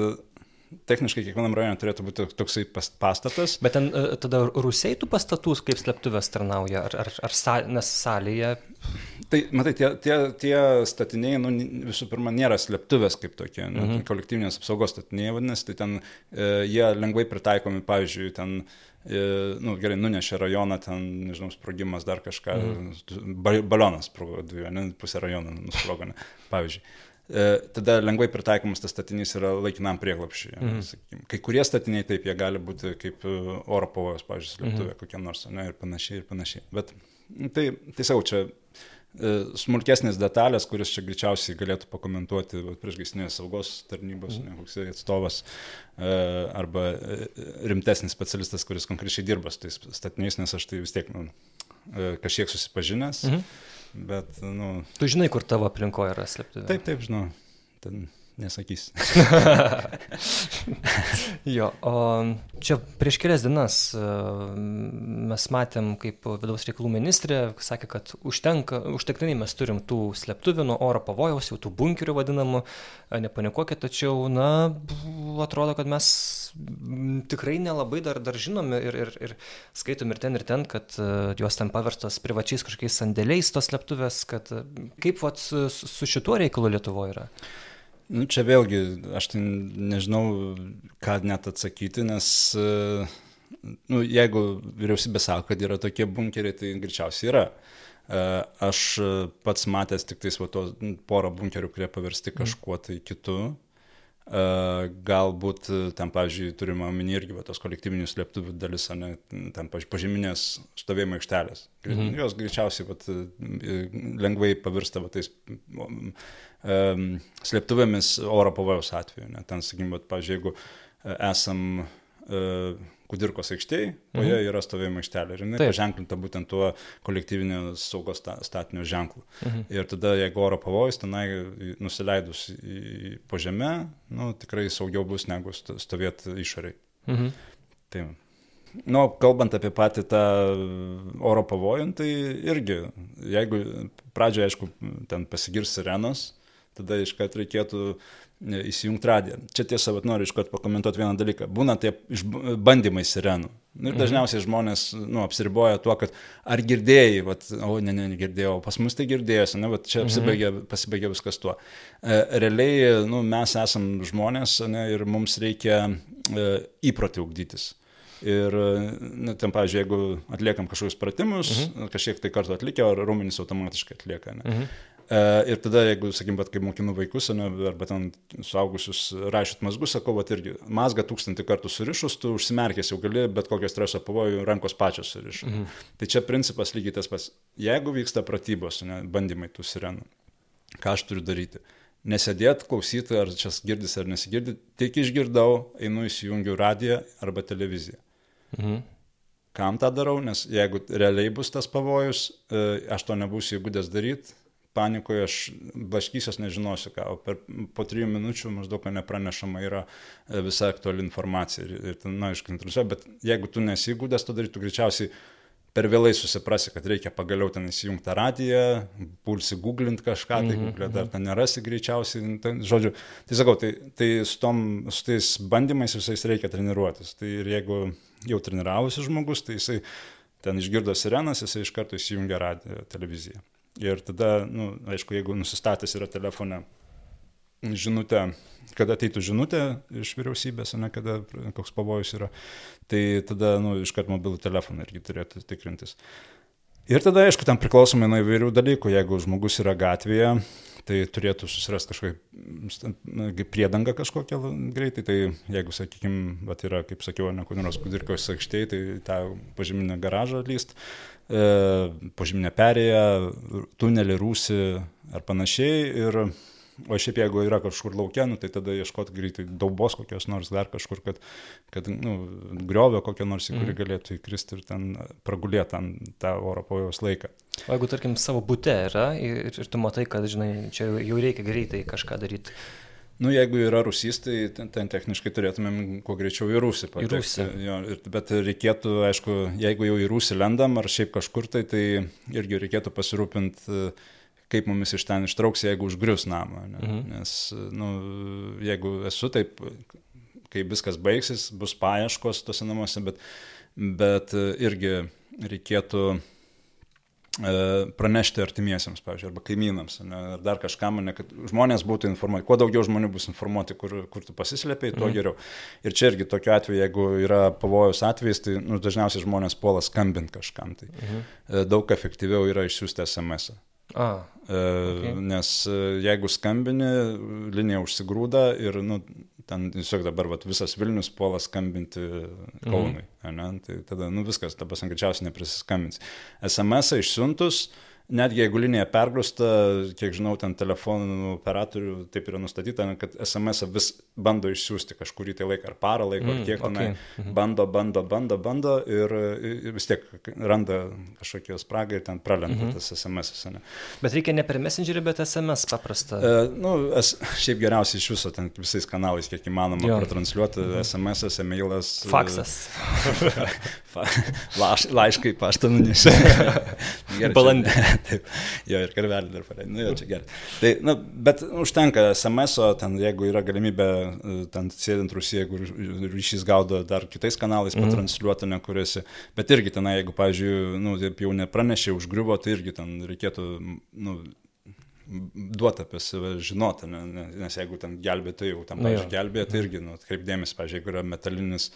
techniškai kiekvienam rajone turėtų būti toksai pastatas. Bet ten tada rusiai tų pastatų kaip slėptuvės tarnauja, ar, ar, ar sa, nes salėje? Tai, matai, tie, tie, tie statiniai, nu, visų pirma, nėra slėptuvės kaip tokie, nu, mhm. kolektyvinės apsaugos statiniai vadinasi, tai ten e, jie lengvai pritaikomi, pavyzdžiui, ten e, nu, gerai, nunešė rajoną, ten, nežinau, sprogimas, dar kažką, mhm. balionas sprogo, dviejų, ne, pusę rajono nusprogo, ne, pavyzdžiui. E, tada lengvai pritaikomas tas statinys yra laikinam prieglapšiui. Mhm. Kai kurie statiniai taip, jie gali būti kaip e, oro pavojus, pavyzdžiui, slėptuvė mhm. kokia nors, ne, ir panašiai, ir panašiai. Bet tai, tai savo čia e, smulkesnės detalės, kuris čia greičiausiai galėtų pakomentuoti priešgaisnės saugos tarnybos, mhm. ne, koks atstovas, arba rimtesnis specialistas, kuris konkrečiai dirba su tais statiniais, nes aš tai vis tiek nu, kažkiek susipažinęs. Mhm Bet, nu. Tu žinai, kur tavo aplinkoje yra slėptuvė? Taip, taip, žinau. Ten nesakys. jo, o čia prieš kelias dienas e, mes matėm, kaip vidaus reikalų ministrė sakė, kad užtenka, užtektinai mes turim tų slėptuvių nuo oro pavojaus, jau tų bunkerių vadinamų, e, nepanikuokit, tačiau, na, atrodo, kad mes tikrai nelabai dar, dar žinome ir, ir, ir skaitom ir ten, ir ten, kad uh, jos ten paverstos privačiais kažkokiais sandėliais tos slėptuvės, kad kaip vat, su, su šituo reikalu Lietuvoje yra. Nu, čia vėlgi, aš tai nežinau, ką net atsakyti, nes nu, jeigu vyriausybė sako, kad yra tokie bunkeriai, tai greičiausiai yra. Aš pats matęs tik tais va, to porą bunkerių, kurie paversti mhm. kažkuo tai kitu. Galbūt ten, pavyzdžiui, turime omeny irgi va, tos kolektyvinių slėptuvių dalis, ne ten, pavyzdžiui, pažyminės stovėjimo aikštelės. Mhm. Jos greičiausiai va, lengvai pavirsta va, tais slėptuvėmis oro pavojaus atveju. Ne? Ten, sakykime, pavyzdžiui, jeigu esam uh, Kudirkos aikštėje, po mhm. joje yra stovėjimo aikštelė ir jinai Taip. paženklinta būtent tuo kolektyvinio saugos statinio ženklu. Mhm. Ir tada, jeigu oro pavojus tenai nusileidus į, po žemę, nu, tikrai saugiau bus negu stovėti išoriai. Mhm. Taip. Nu, kalbant apie patį tą oro pavojų, tai irgi, jeigu pradžioje, aišku, ten pasigirs sirenos, tada iškart reikėtų e, įsijungti radiją. Čia tiesa, bet noriu iškart pakomentuoti vieną dalyką. Būna tie bandymai sirenų. Nu, ir mhm. dažniausiai žmonės nu, apsiriboja tuo, kad ar girdėjai, vat, o ne, ne, negirdėjau, pas mus tai girdėjosi, ne, vat, čia mhm. apsibaigė, pasibaigė viskas tuo. E, realiai nu, mes esam žmonės ne, ir mums reikia e, įprotį ugdytis. Ir, na, ten, pavyzdžiui, jeigu atliekam kažkokius pratimus, mhm. kažkiek tai kartų atlikę, ar raumenys automatiškai atlieka. Ne? Mhm. E, ir tada, jeigu, sakykim, bet kai mokinu vaikus, ne, arba ten suaugusius rašyt mazgus, sakau, bet irgi mazgą tūkstantį kartų surišus, tu užsimerkęs jau gali bet kokio streso pavojų rankos pačios surišti. Mhm. Tai čia principas lygiai tas pats. Jeigu vyksta pratybos, ne, bandymai tų sirenų, ką aš turiu daryti? Nesėdėti, klausyti, ar čia girdis ar nesigirdi, tik išgirdau, einu įsijungiu radiją arba televiziją. Mhm. Kam tą darau, nes jeigu realiai bus tas pavojus, e, aš to nebūsiu įgudęs daryti, panikoje aš blaškysiuos, nežinosiu ką, o per, po trijų minučių maždaug nepranešama yra e, visa aktuali informacija ir, ir ten, na, aišku, interesuoja, bet jeigu tu nesigūdęs to daryti, tu greičiausiai per vėlai susiprasi, kad reikia pagaliau ten įsijungti radiją, pulsi googlint kažką, tai -hmm. googlė dar mhm. ten nerasi greičiausiai, tai, žodžiu, tai sakau, tai, tai su, tom, su tais bandymais visais reikia treniruotis. Tai ir jeigu jau treniravosi žmogus, tai jisai ten išgirdo sirenas, jisai iš karto įsijungia radiją, televiziją. Ir tada, nu, aišku, jeigu nusistatęs yra telefone žinutė, kada ateitų žinutė iš vyriausybės, ne kada koks pavojus yra, tai tada, nu, iškart mobilų telefoną irgi turėtų tikrintis. Ir tada, aišku, tam priklausomai nuo įvairių dalykų, jeigu žmogus yra gatvėje, tai turėtų susirasti kažkokią priedangą kažkokią greitai, tai jeigu, sakykime, yra, kaip sakiau, ne kur nors kudirkos aikštėje, tai tą pažyminę garažą lyst, požeminę perėją, tunelį, rūsį ar panašiai. Ir, o šiaip jeigu yra kažkur laukia, nu, tai tada ieškoti greitai daubos kokios nors dar kažkur, kad, kad nu, griovio kokią nors, į kurį mm. galėtų įkristi ir ten pragulėti tą oro pavojaus laiką. O jeigu, tarkim, savo būte yra ir, ir tu matai, kad, žinai, čia jau reikia greitai kažką daryti. Nu, jeigu yra rusys, tai ten, ten techniškai turėtumėm kuo greičiau į Rusį patekti. Į Rusį. Jo, bet reikėtų, aišku, jeigu jau į Rusį lendam ar šiaip kažkur tai, tai irgi reikėtų pasirūpinti, kaip mumis iš ten ištrauks, jeigu užgrius namą. Ne? Mhm. Nes, nu, jeigu esu taip kai viskas baigsis, bus paieškos tose namuose, bet, bet irgi reikėtų pranešti artimiesiems, pavyzdžiui, arba kaimynams, ne, ar dar kažkam, ne, kad žmonės būtų informuoti. Kuo daugiau žmonių bus informuoti, kur, kur tu pasislėpiai, tuo mhm. geriau. Ir čia irgi tokiu atveju, jeigu yra pavojus atvejais, tai nu, dažniausiai žmonės puola skambinti kažkam. Tai mhm. E, daug efektyviau yra išsiųsti SMS. -ą. A, e, okay. Nes jeigu skambini, linija užsigrūda ir nu, ten tiesiog dabar vat, visas Vilnius puola skambinti Kaunui. Mhm. Tai tada nu, viskas, dabar greičiausiai neprisiskambins. SMS išsiuntus, uh, netgi jeigu linija pergrūsta, kiek žinau, ten telefonų operatorių taip yra nustatyta, kad SMS vis bando išsiųsti kažkurį tai laiką, ar parą laiko, mm, ar kiek tenai, okay. Mhm. bando, bando, bando, bando ir, ir vis tiek randa kažkokią spragą ir ten pralenda -hmm. tas SMS. Ne. Bet reikia ne per Messengerį, bet SMS paprastą. E, nu, es, šiaip geriausiai iš viso ten visais kanalais, kiek įmanoma, jo. pratransliuoti, -hmm. SMS, e-mailas. Faksas. Laš, laiškai paštą nunešė. Balandį. Taip, jo ir karvelį dar pareidė. Nu, jo, čia gerai. Tai, nu, bet užtenka SMS, o ten jeigu yra galimybė, e, ten sėdint Rusiją, jeigu ryšys gaudo dar kitais kanalais mm. patransliuoti, ne kuriuose. Bet irgi ten, jeigu, pavyzdžiui, nu, jau nepranešė, užgriuvo, tai irgi ten reikėtų, nu, duoti apie save žinoti, ne, nes jeigu ten gelbėtojai jau tam, pavyzdžiui, gelbėja, tai irgi, nu, atkreipdėmės, pavyzdžiui, jeigu yra metalinis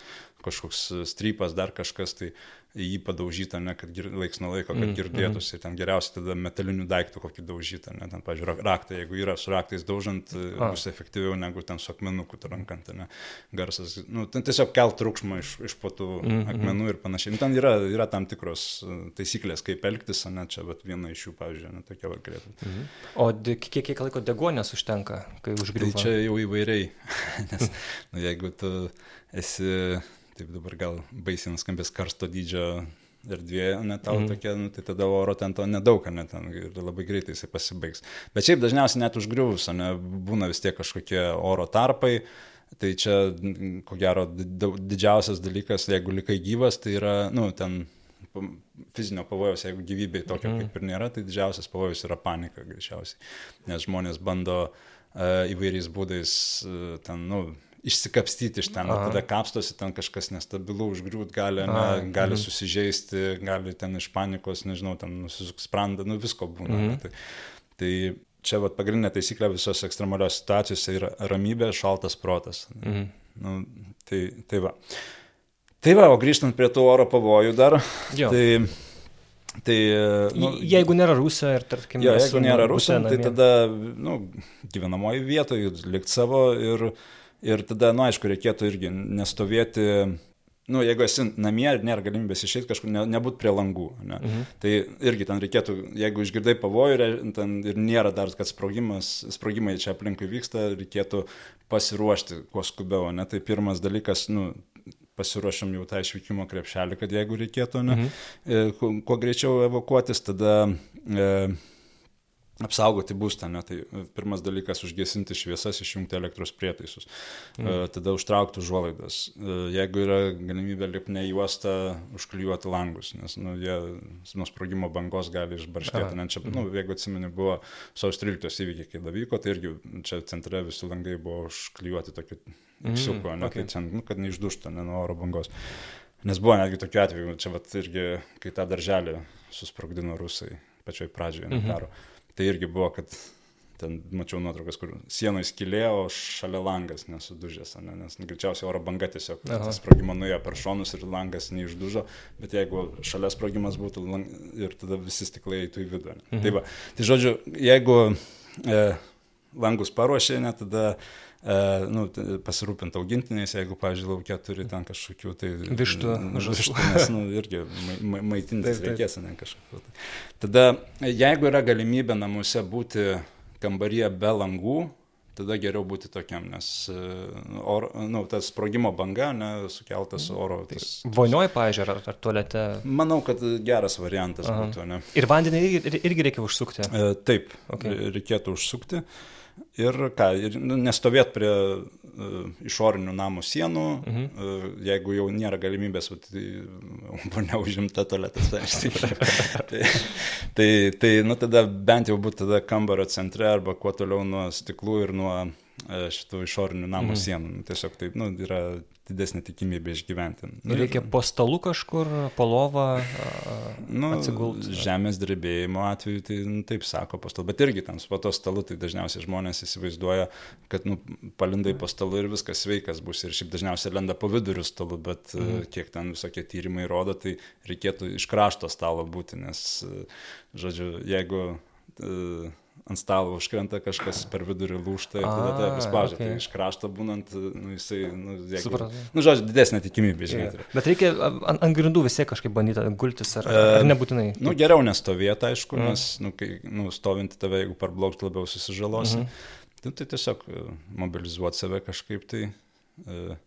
kažkoks strypas, dar kažkas, tai jį padaužyta, ne, kad gir, laiks nuo laiko, kad mm, girdėtųsi. Ten geriausiai tada metalinių daiktų kokį daužytą, ne, ten, pažiūrėjau, raktą, jeigu yra su raktais daužant, A. bus efektyviau negu ten su akmenuku rankant, ne, garsas. Nu, ten tiesiog kelt triukšmą iš, iš potų mm, mm. akmenų ir panašiai. Nu, ten yra, yra tam tikros e, taisyklės, kaip elgtis, ne, čia bet viena iš jų, pavyzdžiui, ne, tokia va galėtų. Mm. O kiek, kiek laiko degonės užtenka, kai užgriūva? Tai čia jau įvairiai, nes nu, jeigu tu esi taip dabar gal baisiai nuskambės karsto dydžio erdvė, ne tau mm. tokia, nu, tai tada oro ten to nedaug, ne ten ir labai greitai jisai pasibaigs. Bet šiaip dažniausiai net užgriuvus, ne, būna vis tiek kažkokie oro tarpai, tai čia, ko gero, didžiausias dalykas, jeigu likai gyvas, tai yra, nu, ten fizinio pavojaus, jeigu gyvybei tokio mm. kaip ir nėra, tai didžiausias pavojus yra panika greičiausiai, nes žmonės bando uh, įvairiais būdais uh, ten, nu, išsikapstyti iš ten, Aha. tada kapstosi ten kažkas nestabilu, užgriūt gali, ne, gali mhm. susižeisti, gali ten iš panikos, nežinau, ten nusisuks sprandą, nu visko būna. Mhm. Tai, tai čia vat, pagrindinė taisyklė visos ekstremalios situacijose yra ramybė, šaltas protas. Mhm. Nu, tai, tai va. Tai va, o grįžtant prie tų oro pavojų dar, jo. tai Tai, nu, jeigu nėra Rusija ir, tarkim, jo, jeigu nėra Rusija, tai tada nu, gyvenamoji vietoje likti savo ir, Ir tada, na, nu, aišku, reikėtų irgi nestovėti, nu, jeigu esi namie ir nėra galimybės išeiti kažkur, ne, nebūt prie langų. Ne? Mhm. Tai irgi ten reikėtų, jeigu išgirdai pavojų ten, ir nėra dar, kad sprogimas, sprogimai čia aplinkui vyksta, reikėtų pasiruošti kuo skubiau. Ne? Tai pirmas dalykas, nu, pasiruošam jau tą išvykimo krepšelį, kad jeigu reikėtų, ne, mhm. E, kuo, kuo greičiau evakuotis, tada e, apsaugoti būstą, ne, tai e, pirmas dalykas užgesinti šviesas, išjungti elektros prietaisus, mm. tada užtraukti užuolaidas. E, jeigu yra galimybė lipnė juosta, užklijuoti langus, nes nu, jie nuo sprogimo bangos gali išbarškėti. Ne, čia, mm. nu, jeigu atsimeni, buvo sausio 13 įvykiai, kai davyko, tai irgi čia centre visi langai buvo užklijuoti tokiu mm, okay. tai nu, kad neišduštų ne, nuo oro bangos. Nes buvo netgi tokiu atveju, čia vat irgi, kai tą darželį susprogdino rusai pačioj pradžioje mm -hmm. karo. Tai irgi buvo, kad ten mačiau nuotraukas, kur sienoje skylė, o šalia langas nesudužęs, ne? nes greičiausiai oro banga tiesiog sprogimo nuėjo per šonus ir langas neišdužo, bet jeigu šalia sprogimas būtų lang... ir tada visi stiklai eitų į vidų. Mhm. Tai, va, tai žodžiu, jeigu e, langus paruošė, ne, tada nu, pasirūpinti augintiniais, jeigu, pavyzdžiui, laukia turi ten kažkokių tai... Vištų, žuvių. Nes, nu, irgi ma, ma, maitintis reikės, ne kažkokių. Tai. Tada, jeigu yra galimybė namuose būti kambaryje be langų, tada geriau būti tokiam, nes e, or, nu, tas sprogimo banga, ne, sukeltas oro. Tai tas, Vonioje, pažiūrėjau, ar, ar tualete? Manau, kad geras variantas Aha. būtų. Ne. Ir vandenį irgi, irgi reikia užsukti? E, taip, okay. reikėtų užsukti. Ir ką, ir nestovėt prie uh, išorinių namų sienų, mhm. uh, jeigu jau nėra galimybės, tai ponia užimta tualetas, tai, tai, tai, tai nu, tada bent jau būtų tada kambario centre arba kuo toliau nuo stiklų ir nuo uh, šitų išorinių namų mhm. sienų. Nu, tiesiog taip, nu, yra didesnė tikimybė išgyventi. Nu, Reikia po stalu kažkur, po lovą nu, atsigulti. Žemės drebėjimo atveju tai nu, taip sako po stalu, bet irgi ten po to stalu tai dažniausiai žmonės įsivaizduoja, kad nu, palindai po stalu ir viskas sveikas bus ir šiaip dažniausiai lenda po viduriu stalu, bet mm. kiek ten visokie tyrimai rodo, tai reikėtų iš krašto stalo būti, nes, žodžiu, jeigu uh, ant stalo užkrenta kažkas per vidurį lūšta ir tada tave spaudžia. Okay. Tai iš krašto būnant, nu, jisai, nu, jeigu, nu, žodžiu, didesnė tikimybė, žinai. Yeah. Bet reikia ant, ant grindų vis tiek kažkaip bandyti gultis, ar, ar nebūtinai? Nu, geriau nestovėti, aišku, mm. nes, nu, kai, nu, stovinti tave, jeigu parblokti labiau susižalosi, mm -hmm. tai, tai tiesiog e, mobilizuoti save kažkaip tai. Uh,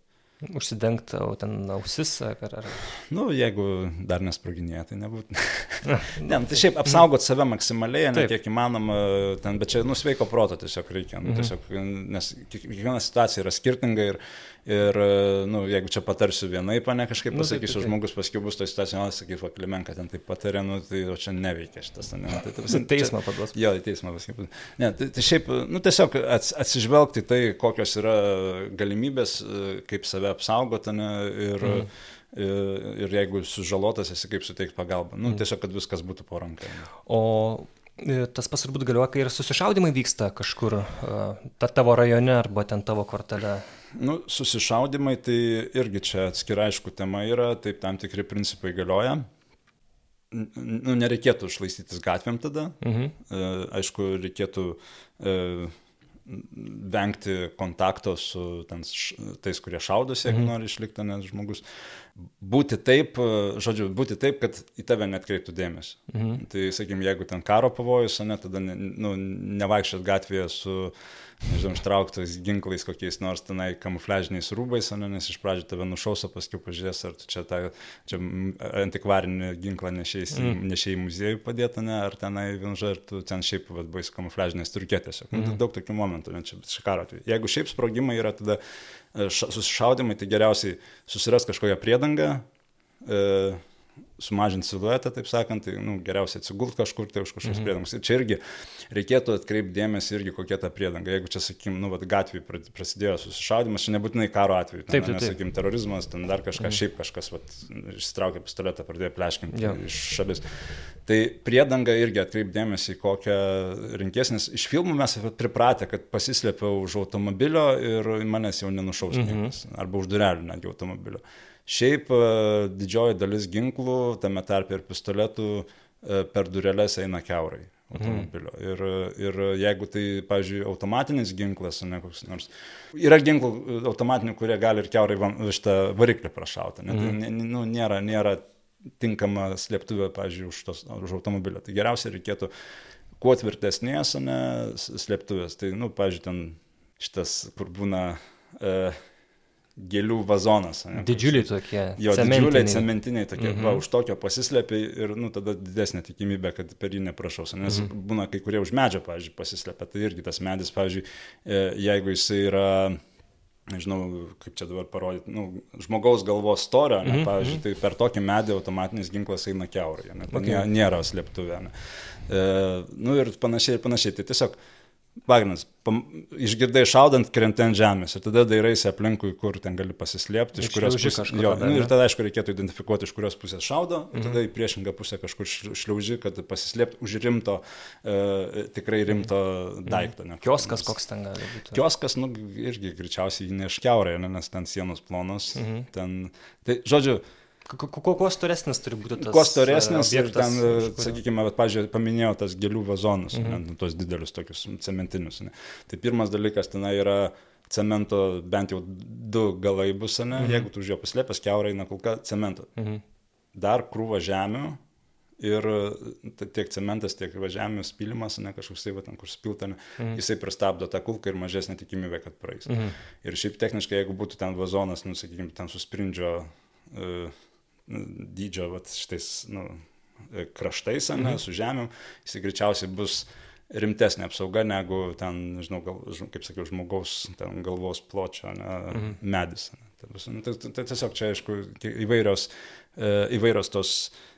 Užsidengti ten ausis ar... ar... Nu, jeigu dar nesproginėja, tai nebūtų. ne, nu, tai šiaip apsaugot save maksimaliai, ne kiek įmanoma, ten, bet čia nusveiko proto tiesiog reikia. Nu, mhm. tiesiog, nes kiekviena situacija yra skirtinga ir, Ir, nu, jeigu čia patarsiu vienaip, ne kažkaip nu, pasakysiu, nu, žmogus paskui bus to situacijoje, sakys, va, Klimenka ten taip patarė, nu, tai o čia neveikia šitas, ne, tai, tai, teismą paduos. Jo, teismą paskui. Ne, tai, tai šiaip, nu, tiesiog ats, atsižvelgti tai, kokios yra galimybės, kaip save apsaugoti, ne, ir, mm. ir, ir jeigu sužalotas esi, kaip suteikti pagalbą. Nu, mm. tiesiog, kad viskas būtų po rankai. O tas pas turbūt galioja, kai ir susišaudimai vyksta kažkur, ta tavo rajone arba ten tavo kvartale. Nu, susišaudimai tai irgi čia atskira aišku tema yra, taip tam tikri principai galioja. Nu, nereikėtų šlaistytis gatvėm tada. Mhm. E, aišku, reikėtų e, vengti kontakto su ten, tais, kurie šaudosi, jeigu mhm. nori išlikti, nes žmogus. Būti taip, žodžiu, būti taip, kad į tave netkreiptų dėmesio. Mhm. Tai, sakykim, jeigu ten karo pavojus, ne, tada ne, nu, nevaikščiat gatvėje su nežinau, ištrauktais ginklais kokiais nors tenai kamufliažiniais rūbais, ne, nes iš pradžių tave nušaus, o paskui pažiūrės, ar tu čia tą čia antikvarinį ginklą nešėjai mm. nešėjai muziejų padėtą, ne, ar tenai vienža, ar tu ten šiaip buvai su kamufliažiniais turkėtėse. Mm. Nu, daug tokių momentų, ne, čia šikaro atveju. Jeigu šiaip sprogimai yra tada e, susišaudimai, tai geriausiai susiras kažkokią priedangą. E, sumažinti siluetą, taip sakant, tai nu, geriausia atsigult kažkur, tai už kažkokios mhm. priedangas. Ir čia irgi reikėtų atkreipti dėmesį irgi kokia ta priedanga. Jeigu čia, sakykim, nu, gatvėje prasidėjo susišaudimas, čia nebūtinai karo atveju, ten, taip, taip, taip. sakykim, terorizmas, ten dar kažkas, mhm. šiaip kažkas, vat, išsitraukė pistoletą, pradėjo pleškinti ja. iš šalis. Tai priedanga irgi atkreipti dėmesį, kokią rinkės, nes iš filmų mes pripratę, kad pasislėpiau už automobilio ir manęs jau nenušaus mhm. niekas, arba už durelių netgi automobilio. Šiaip e, didžioji dalis ginklų, tame tarp ir pistoletų, e, per dureles eina keurai automobilio. Mm. Ir, ir jeigu tai, pavyzdžiui, automatinis ginklas, ne koks nors. Yra ginklų e, automatinių, kurie gali ir keurai šitą variklį prašauti. Ne? Mm. Tai nu, nėra, nėra tinkama slėptuvė, pavyzdžiui, už, tos, už automobilio. Tai geriausia reikėtų kuo tvirtesnės, ne, slėptuvės. Tai, nu, pavyzdžiui, ten šitas, kur būna... E, gėlių vazonas. Ne, didžiuliai tokie. Jo, cementiniai. didžiuliai cementiniai tokie. Mm -hmm. va, už tokio pasislėpia ir nu, tada didesnė tikimybė, kad per jį neprašaus. Nes mm -hmm. būna kai kurie už medžio, pavyzdžiui, pasislėpia. Tai irgi tas medis, pavyzdžiui, e, jeigu jisai yra nežinau, kaip čia dabar parodyti, nu, žmogaus galvos storio, ne, mm -hmm. pavyzdžiui, tai per tokį medį automatinis ginklas eina keurai, ne, okay. nėra slėptuvė. Ne. E, nu ir panašiai ir panašiai. Tai tiesiog Pagrindas, išgirdai šaudant, krenti ant žemės ir tada dairaisi aplinkui, kur ten gali pasislėpti, iš kurios pusės. Jo, nu, ir tada, aišku, reikėtų identifikuoti, iš kurios pusės šaudo, ir mhm. tada į priešingą pusę kažkur šliauži, kad pasislėpti už rimto, e, tikrai rimto mhm. daikto. Ne, Kioskas koks ten gali būti? Kioskas, nu, irgi greičiausiai neškiaurai, ne, nes ten sienos plonos. Mhm. Ten, tai, žodžiu, Kuo storesnis turi būti tas? Kuo storesnis ir ten, sakykime, pažiūrėjau, paminėjau tas gėlių vazonus, mhm. ne, tos didelius tokius cementinius. Ne. Tai pirmas dalykas ten yra cemento bent jau du galai bus, ne, mhm. jeigu tu už jo paslėpęs keurai, na kulka cemento. Mhm. Dar krūva žemių ir tiek cementas, tiek žemės pilimas, ne kažkoks tai, va, ten kur spilta, ne, mhm. jisai pristabdo tą kulką ir mažesnė tikimybė, kad praeis. Mhm. Ir šiaip techniškai, jeigu būtų ten vazonas, nu, sakykime, ten susprindžio uh, dydžio vat, šitais nu, kraštais, ne, mhm. su žemėm, jis greičiausiai bus rimtesnė apsauga negu ten, nežinau, gal, kaip sakiau, žmogaus ten, galvos pločio ne, mhm. medis. Ne. Tai, tai, tai tiesiog čia, aišku, įvairios, e, įvairios, tos,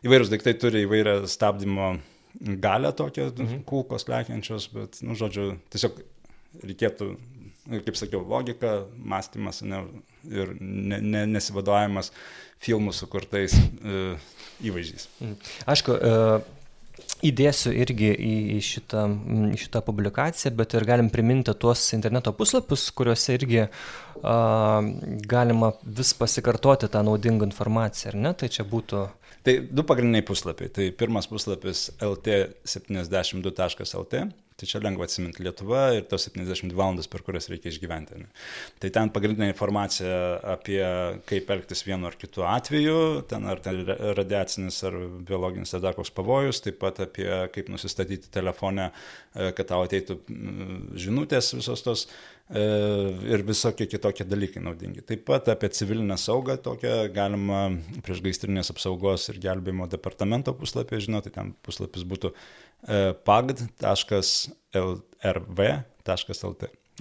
įvairios daiktai turi įvairią stabdymo galę tokią, mhm. kulkos lekiančios, bet, nu, žodžiu, tiesiog reikėtų, kaip sakiau, logika, mąstymas ne, ir ne, ne, nesivadovavimas filmų sukurtais e, įvaizdžiais. Mhm. Aišku, e Įdėsiu irgi į, į, šitą, į šitą publikaciją, bet ir galim priminti tuos interneto puslapius, kuriuose irgi a, galima vis pasikartoti tą naudingą informaciją, ar ne? Tai čia būtų. Tai du pagrindiniai puslapiai. Tai pirmas puslapis lt72.lt Tai čia lengva atsiminti Lietuva ir tos 72 valandas, per kurias reikia išgyventi. Ne? Tai ten pagrindinė informacija apie kaip elgtis vienu ar kitu atveju, ten ar ten radiacinis ar biologinis ar dar koks pavojus, taip pat apie kaip nusistatyti telefonę, e, kad tau ateitų žinutės visos tos e, ir visokie kitokie dalykai naudingi. Taip pat apie civilinę saugą tokią galima prieš gaistrinės apsaugos ir gelbėjimo departamento puslapį, žinoti, ten puslapis būtų E, pagd.lrv.lt.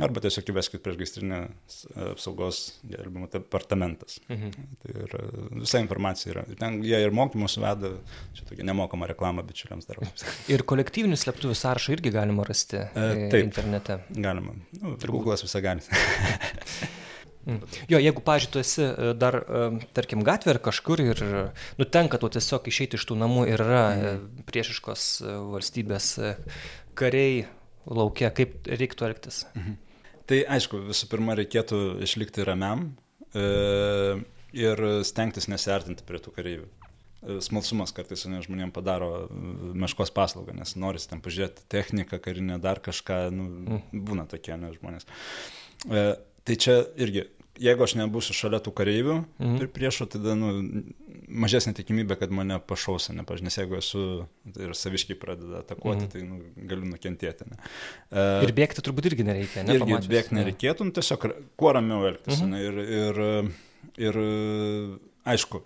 Arba tiesiog įveskit prieš gaistrinės apsaugos gelbimo departamentas. Mhm. Tai ir visa informacija yra. Ten jie ir mokymus veda, čia tokia nemokama reklama bičiuliams darbams. Ir kolektyvinių slėptuvių sąrašą irgi galima rasti e, taip, internete. Galima. Nu, ir Google'as visą gali. Mm. Jo, jeigu, pažiūrėjau, tu esi e, dar, e, tarkim, gatvė ar kažkur ir nutenka tu tiesiog išeiti iš tų namų ir yra mm. priešiškos valstybės kariai laukia, kaip reiktų elgtis? Mhm. Tai aišku, visų pirma, reikėtų išlikti ramiam e, ir stengtis nesiartinti prie tų kareivių. Smalsumas kartais ne, žmonėms padaro meškos paslaugą, nes norisi ten pažiūrėti techniką, karinę, dar kažką, nu, mm. būna tokie ne, žmonės. E, tai čia irgi jeigu aš nebūsiu šalia tų kareivių mhm. ir priešo, tada nu, mažesnė tikimybė, kad mane pašaus, ne, paž, nes jeigu esu ir saviškai pradeda atakuoti, mhm. tai nu, galiu nukentėti. Ne. Uh, ir bėgti turbūt irgi nereikia, ne? Irgi pamačius, bėgti nereikėtų, nu, tiesiog kuo ramiau elgtis. Mhm. Ne, ir, ir, ir aišku,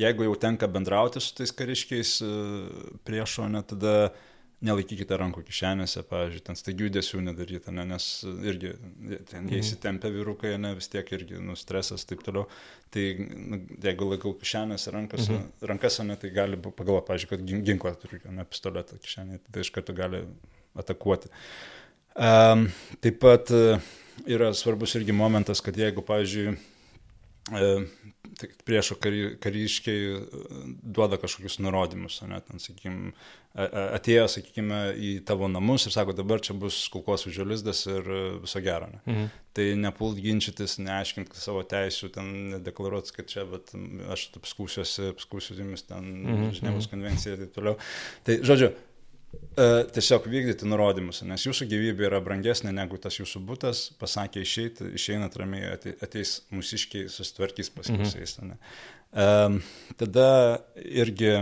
jeigu jau tenka bendrauti su tais kariškiais priešo, ne, tada uh, nelaikykite rankų kišenėse, pavyzdžiui, ten staigių judesių nedaryti, ne, nes irgi ten jie mhm. įsitempia vyrukai, ne, vis tiek irgi nu, stresas ir taip toliau. Tai nu, jeigu laikau kišenėse rankose, mhm. rankose, ne, tai gali pagalvoti, pavyzdžiui, kad ginklą turiu, ne pistoletą kišenėje, tai iš karto gali atakuoti. Um, taip pat uh, yra svarbus irgi momentas, kad jeigu, pavyzdžiui, uh, priešo kary, kariškiai uh, duoda kažkokius nurodymus, ne, ten, sakykime, atėjo, sakykime, į tavo namus ir sako, dabar čia bus kulkos užžiolizdas ir viso gero. Ne? Mhm. Tai nepult ginčytis, neaiškinti savo teisų, ten deklaruoti, kad čia, bet aš apskūsiuosi, apskūsiu jumis ten mhm. Ženevos mhm. konvenciją ir taip toliau. Tai, žodžiu, tiesiog vykdyti nurodymus, nes jūsų gyvybė yra brangesnė negu tas jūsų būtas, pasakė išeiti, išeinat ramiai, ateis mūsiškiai, susitvarkys pas jūs. Mhm. Um, tada irgi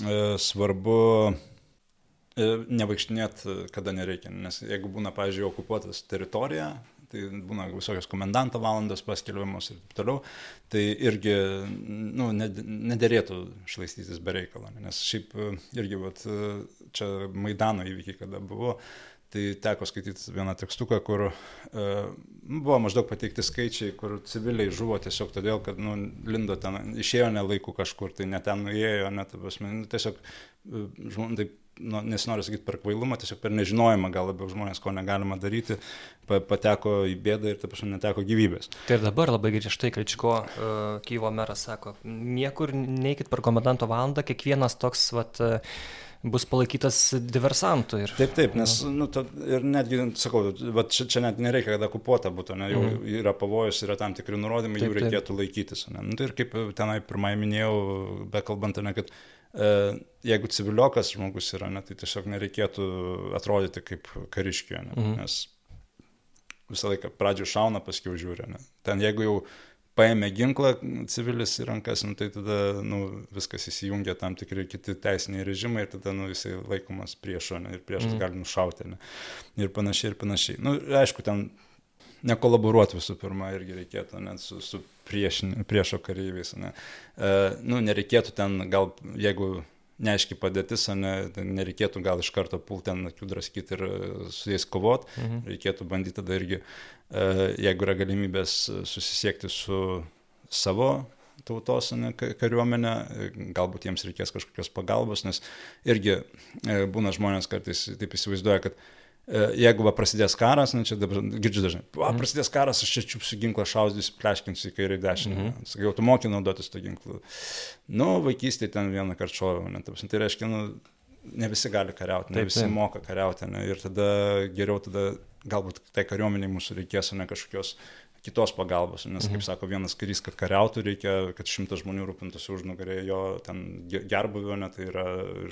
E, svarbu e, nevaikštinėti, kada nereikia, nes jeigu būna, pavyzdžiui, okupuotas teritorija, tai būna visokios komendanto valandos paskelbiamos ir taip toliau, tai irgi nu, nederėtų šlaistytis be reikalo, nes šiaip e, irgi vat, čia Maidano įvykiai, kada buvo, Tai teko skaityti vieną tekstuką, kur uh, buvo maždaug pateikti skaičiai, kur civiliai žuvo tiesiog todėl, kad nu, lindo ten, išėjo ne laiku kažkur, tai ne ten nuėjo, net, prasme, nu, tiesiog, uh, taip, nu, nesinoriu sakyti per kvailumą, tiesiog per nežinojimą gal labiau žmonės, ko negalima daryti, pateko į bėdą ir, taip aš, neteko gyvybės. Tai ir dabar labai griežtai Kličko, uh, Kyvo meras sako, niekur neikit per komendanto valandą, kiekvienas toks, vat, uh, bus palaikytas diversantų. Ir, taip, taip, nes, nu, to, ir netgi, sakau, čia, čia net nereikia, kad okupuota būtų, ne, jau mm. yra pavojus, yra tam tikri nurodymai, taip, jų reikėtų taip. laikytis. Ne. Nu, tai ir kaip tenai pirmai minėjau, bekalbant, ne, kad jeigu civiliokas žmogus yra, ne, tai tiesiog nereikėtų atrodyti kaip kariškio, ne, mm. nes visą laiką pradžio šauna, paskui žiūri. Ne. Ten jeigu jau paėmė ginklą civilis į rankas, nu, tai tada nu, viskas įsijungia tam tikri kiti teisiniai režimai ir tada nu, jisai laikomas priešo ne, ir priešas mm. gali nušauti ne, ir panašiai ir panašiai. Nu, aišku, ten nekolaboruoti visų pirma irgi reikėtų net su, su priešin, priešo kareiviais. Ne. E, nu, nereikėtų ten gal, jeigu neaiški padėtis, ne, nereikėtų gal iš karto pulti ant akių draskyti ir su jais kovot, mhm. reikėtų bandyti tada irgi, jeigu yra galimybės susisiekti su savo tautos ne, kariuomenę, galbūt jiems reikės kažkokios pagalbos, nes irgi e, būna žmonės kartais taip įsivaizduoja, kad e, jeigu va prasidės karas, na čia dabar girdžiu dažnai, va mhm. prasidės karas, aš čia čiupsiu ginklą, šaudysiu, pleškinsiu į kairę dešinę. Mm -hmm. Sakiau, tu moki naudotis to ginklu. Nu, vaikystėje ten vieną kartą šoviau, tai reiškia, nu, ne visi gali kariauti, ne taip, visi taip. moka kariauti, ne, ir tada geriau tada galbūt tai kariuomeniai mūsų reikės, ne kažkokios kitos pagalbos, nes, kaip mhm. sako vienas karys, kad kariautų reikia, kad šimtas žmonių rūpintųsi už nugarę jo ten gerbuvio, net tai yra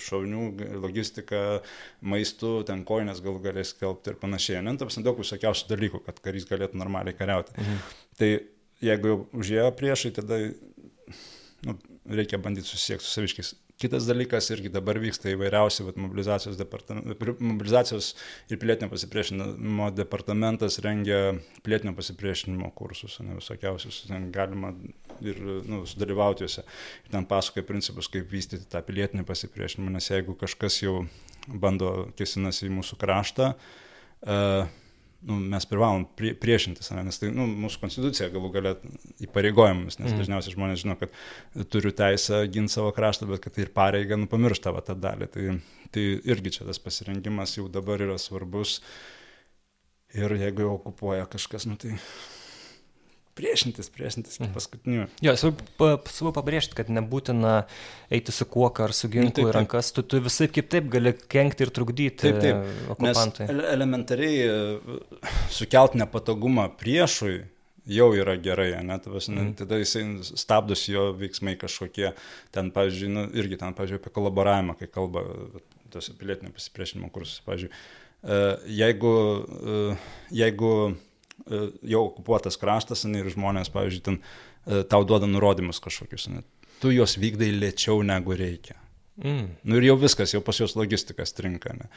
šaunių, logistika, maistų, ten koinės gal galės kelbti ir panašiai. Ne, tam daug visokiausių dalykų, kad karys galėtų normaliai kariauti. Mhm. Tai jeigu jau užėjo priešai, tada nu, reikia bandyti susisiekti su saviškiais. Kitas dalykas irgi dabar vyksta įvairiausi vat, mobilizacijos, mobilizacijos ir pilietinio pasipriešinimo departamentas rengia pilietinio pasipriešinimo kursus, ne visokiausius, ten galima ir nu, sudalyvauti juose. Ir ten pasakoja principus, kaip vystyti tą pilietinį pasipriešinimą, nes jeigu kažkas jau bando kesinasi į mūsų kraštą, uh, nu, mes privalom prie, priešintis, ne? nes tai nu, mūsų konstitucija galų galę įpareigojimus, nes mm. dažniausiai žmonės žino, kad turiu teisę ginti savo kraštą, bet kad tai ir pareiga nu, pamiršta va, tą dalį. Tai, tai irgi čia tas pasirengimas jau dabar yra svarbus ir jeigu jau okupuoja kažkas, nu, tai priešintis, priešintis iki mhm. paskutinių. Jo, svarbu pabrėžti, kad nebūtina eiti su kuoka ar su ginklu nu, į rankas, tu, tu visai kaip taip gali kenkti ir trukdyti taip, taip. okupantui. Nes elementariai e, sukelt nepatogumą priešui jau yra gerai, net, mm. tada jisai stabdosi jo veiksmai kažkokie, ten, pavyzdžiui, nu, irgi ten, pavyzdžiui, apie kolaboravimą, kai kalba tos pilietinio pasipriešinimo kursus, pavyzdžiui, e, jeigu, e, jeigu jau okupuotas kraštas ne, ir žmonės, pavyzdžiui, ten e, tau duoda nurodymus kažkokius, ne, tu juos vykdai lėčiau negu reikia. Mm. Nu ir jau viskas, jau pas juos logistika strinka. Ne.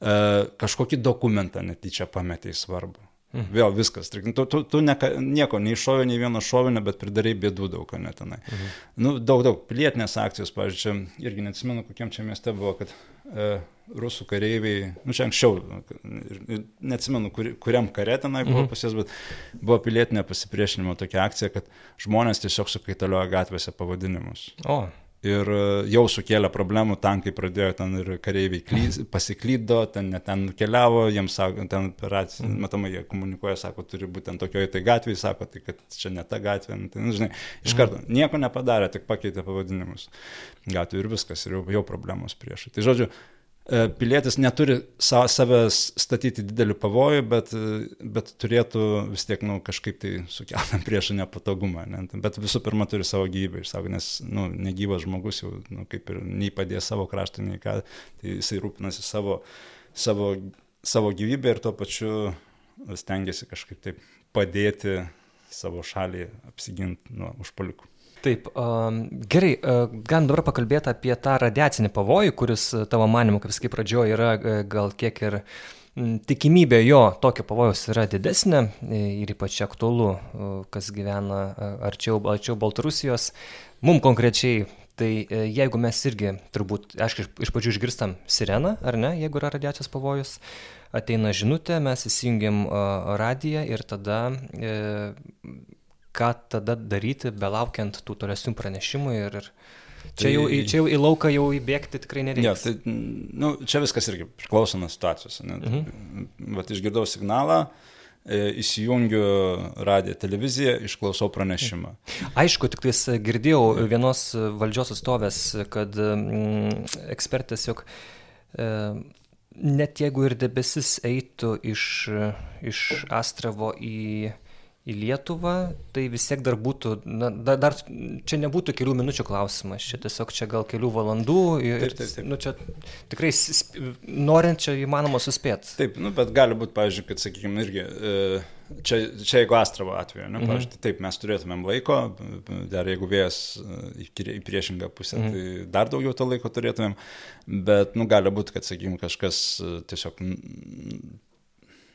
E, kažkokį dokumentą netyčia pametėjai svarbu. Mhm. Vėl viskas. Tu, tu, tu ne, nieko neiššovė, nei vieno šovinio, bet pridarai bėdų daug, ne tenai. Mhm. Nu, daug, daug. Pilietinės akcijos, pavyzdžiui, čia irgi neatsimenu, kokiam čia mieste buvo, kad e, rusų kareiviai, nu čia anksčiau, neatsimenu, kur, kuriam kare tenai buvo mhm. pas jas, bet buvo pilietinė pasipriešinimo tokia akcija, kad žmonės tiesiog sukaitalioja gatvėse pavadinimus. O ir e, jau sukėlė problemų, tankai pradėjo ten ir kareiviai pasiklydo, ten ten keliavo, jiems sako, ten operacija, mm. matomai jie komunikuoja, sako, turi būti ten tokioje tai gatvėje, sako, tai kad čia ne ta gatvė, nu, tai, nu, žinai, iš mhm. karto nieko nepadarė, tik pakeitė pavadinimus gatvių ir viskas, ir jau, jau problemos priešai. Tai žodžiu, pilietis neturi savęs statyti dideliu pavoju, bet, bet turėtų vis tiek nu, kažkaip tai sukelti priešą nepatogumą. Ne? Bet visų pirma turi savo gyvybę išsaugoti, nes nu, negyvas žmogus jau nu, kaip ir nei padės savo kraštą, nei ką, tai jisai rūpinasi savo, savo, savo gyvybę ir tuo pačiu stengiasi kažkaip taip padėti savo šaliai apsiginti nuo užpalikų. Taip, gerai, galim dabar pakalbėti apie tą radiacinį pavojų, kuris tavo manimu, kaip sakai, pradžioje yra gal kiek ir tikimybė jo tokio pavojaus yra didesnė ir ypač aktualu, kas gyvena arčiau, arčiau Baltarusijos. Mums konkrečiai, tai jeigu mes irgi, turbūt, aišku, iš pradžių išgirstam sireną, ar ne, jeigu yra radiacijos pavojus, ateina žinutė, mes įsijungiam radiją ir tada e, ką tada daryti, belaukiant tų tolesnių pranešimų ir, ir čia, jau, tai, čia jau į lauką jau įbėgti tikrai nereikia. Ja, tai, nu, čia viskas irgi priklauso nuo situacijos. Mhm. Vat išgirdau signalą, e, įsijungiu radiją televiziją, išklausau pranešimą. Aišku, tik tais girdėjau vienos valdžios atstovės, kad mm, ekspertas, jog e, net jeigu ir debesis eitų iš, iš Astravo į į Lietuvą, tai vis tiek dar būtų, na, dar, dar čia nebūtų kelių minučių klausimas, čia tiesiog čia gal kelių valandų ir, taip, taip, taip. Nu, čia tikrai norint čia įmanoma suspėti. Taip, nu, bet gali būti, pavyzdžiui, kad, sakykime, irgi, e, čia, čia jeigu Astravo atveju, ne, mhm. pavyzdžiui, tai taip, mes turėtumėm laiko, dar jeigu vėjas į priešingą pusę, mhm. tai dar daugiau to laiko turėtumėm, bet, nu, gali būti, kad, sakykime, kažkas e, tiesiog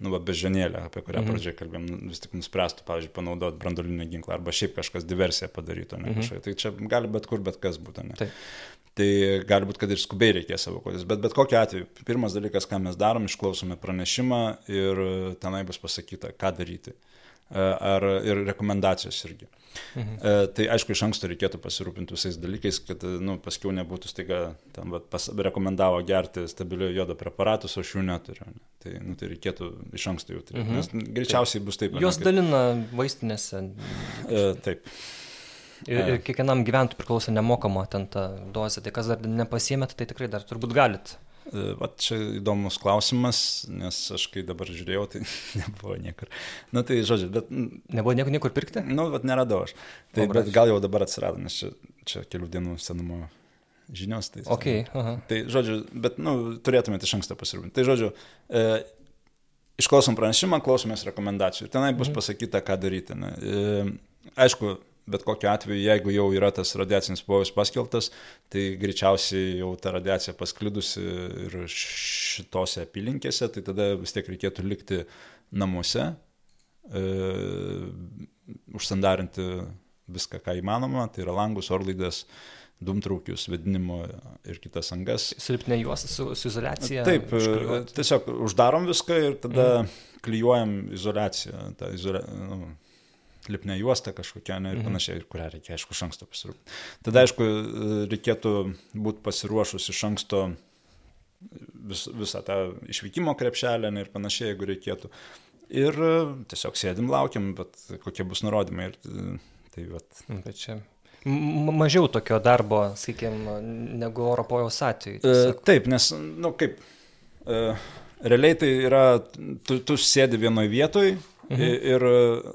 nu, va, bežionėlę, apie kurią mhm. pradžioje kalbėjom, nu, vis tik nuspręstų, pavyzdžiui, panaudoti brandolinį ginklą arba šiaip kažkas diversiją padarytų, ne mhm. kažkokia. Tai čia gali bet kur, bet kas būtų. Ne? Taip. Tai gali būti, kad ir skubiai reikės evakuotis. Bet bet kokiu atveju, pirmas dalykas, ką mes darom, išklausome pranešimą ir tenai bus pasakyta, ką daryti. Ar ir rekomendacijos irgi. Mhm. E, tai aišku, iš anksto reikėtų pasirūpinti visais dalykais, kad nu, paskiau nebūtų staiga, ten va, pas, rekomendavo gerti stabiliojo jodo preparatus, o aš jų neturiu. Ne? Tai, nu, tai reikėtų iš anksto jau turėti, mhm. nes greičiausiai bus taip. Jos ne, dalina vaistinėse. E, taip. Ir, ir kiekvienam gyventojui priklauso nemokama ten ta dozė, tai kas dar nepasiemėt, tai tikrai dar turbūt galit. E, vat čia įdomus klausimas, nes aš kai dabar žiūrėjau, tai nebuvo niekur. Na tai žodžiu, bet... Nebuvo niekur, niekur pirkti? Nu, vat neradau aš. Tai o, bet gal jau dabar atsirado, nes čia, čia kelių dienų senumo žinios. Tai, okay, aha. tai žodžiu, bet nu, turėtumėte iš anksto pasirūpinti. Tai žodžiu, e, išklausom pranešimą, klausomės rekomendacijų. Tenai bus mhm. pasakyta, ką daryti. Ne. E, aišku, bet kokiu atveju, jeigu jau yra tas radiacinis pavojus paskeltas, tai greičiausiai jau ta radiacija pasklidusi ir šitose apylinkėse, tai tada vis tiek reikėtų likti namuose, e, užsandarinti viską, ką įmanoma, tai yra langus, orlaidas, dumtraukius, vedinimo ir kitas angas. Silpnė juos su, su izolacija. Taip, užkliuot. tiesiog uždarom viską ir tada mm. klyjuojam izolaciją. Izole, nu, lipnė juosta kažkokia ne, ir mhm. panašiai, kurią reikia, aišku, iš anksto pasirūpinti. Tada, aišku, reikėtų būti pasiruošus iš anksto vis, visą tą išvykimo krepšelę ne, ir panašiai, jeigu reikėtų. Ir tiesiog sėdim, laukiam, bet kokie bus nurodymai. Ir, tai, vat. bet čia mažiau tokio darbo, sakykime, negu oro pojos atveju. E, taip, nes, na, nu, kaip, e, realiai tai yra, tu, tu sėdi vienoje vietoje mhm. ir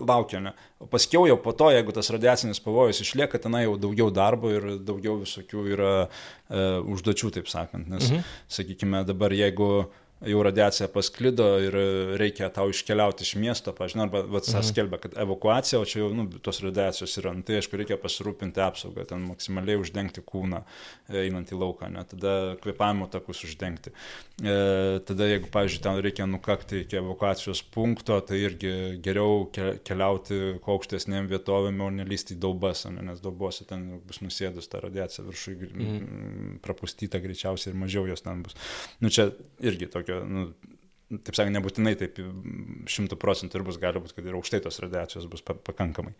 laukia. Ne? O paskiau jau po to, jeigu tas radiacinis pavojus išlieka, tenai jau daugiau darbo ir daugiau visokių yra e, užduočių, taip sakant. Nes, mhm. sakykime, dabar jeigu jau radiacija pasklido ir reikia tau iškeliauti iš miesto, pažiūrėjau, arba vat, mhm. skelbia, kad evakuacija, o čia jau nu, tos radiacijos yra, nu, tai aišku, reikia pasirūpinti apsaugą, ten maksimaliai uždengti kūną, e, einant į lauką, ne, tada kvepavimo takus uždengti. E, tada, jeigu, pavyzdžiui, ten reikia nukakti iki evakuacijos punkto, tai irgi geriau keliauti kuo aukštesnėm vietovėm, o nelysti į daubas, ne, nes daubose ten bus nusėdus ta radiacija viršui, mhm. prapustyta greičiausiai ir mažiau jos ten bus. Nu, čia irgi tokia tokio, nu, taip sakant, nebūtinai taip šimtų procentų ir bus, gali būti, kad ir aukštai tos radiacijos bus pakankamai.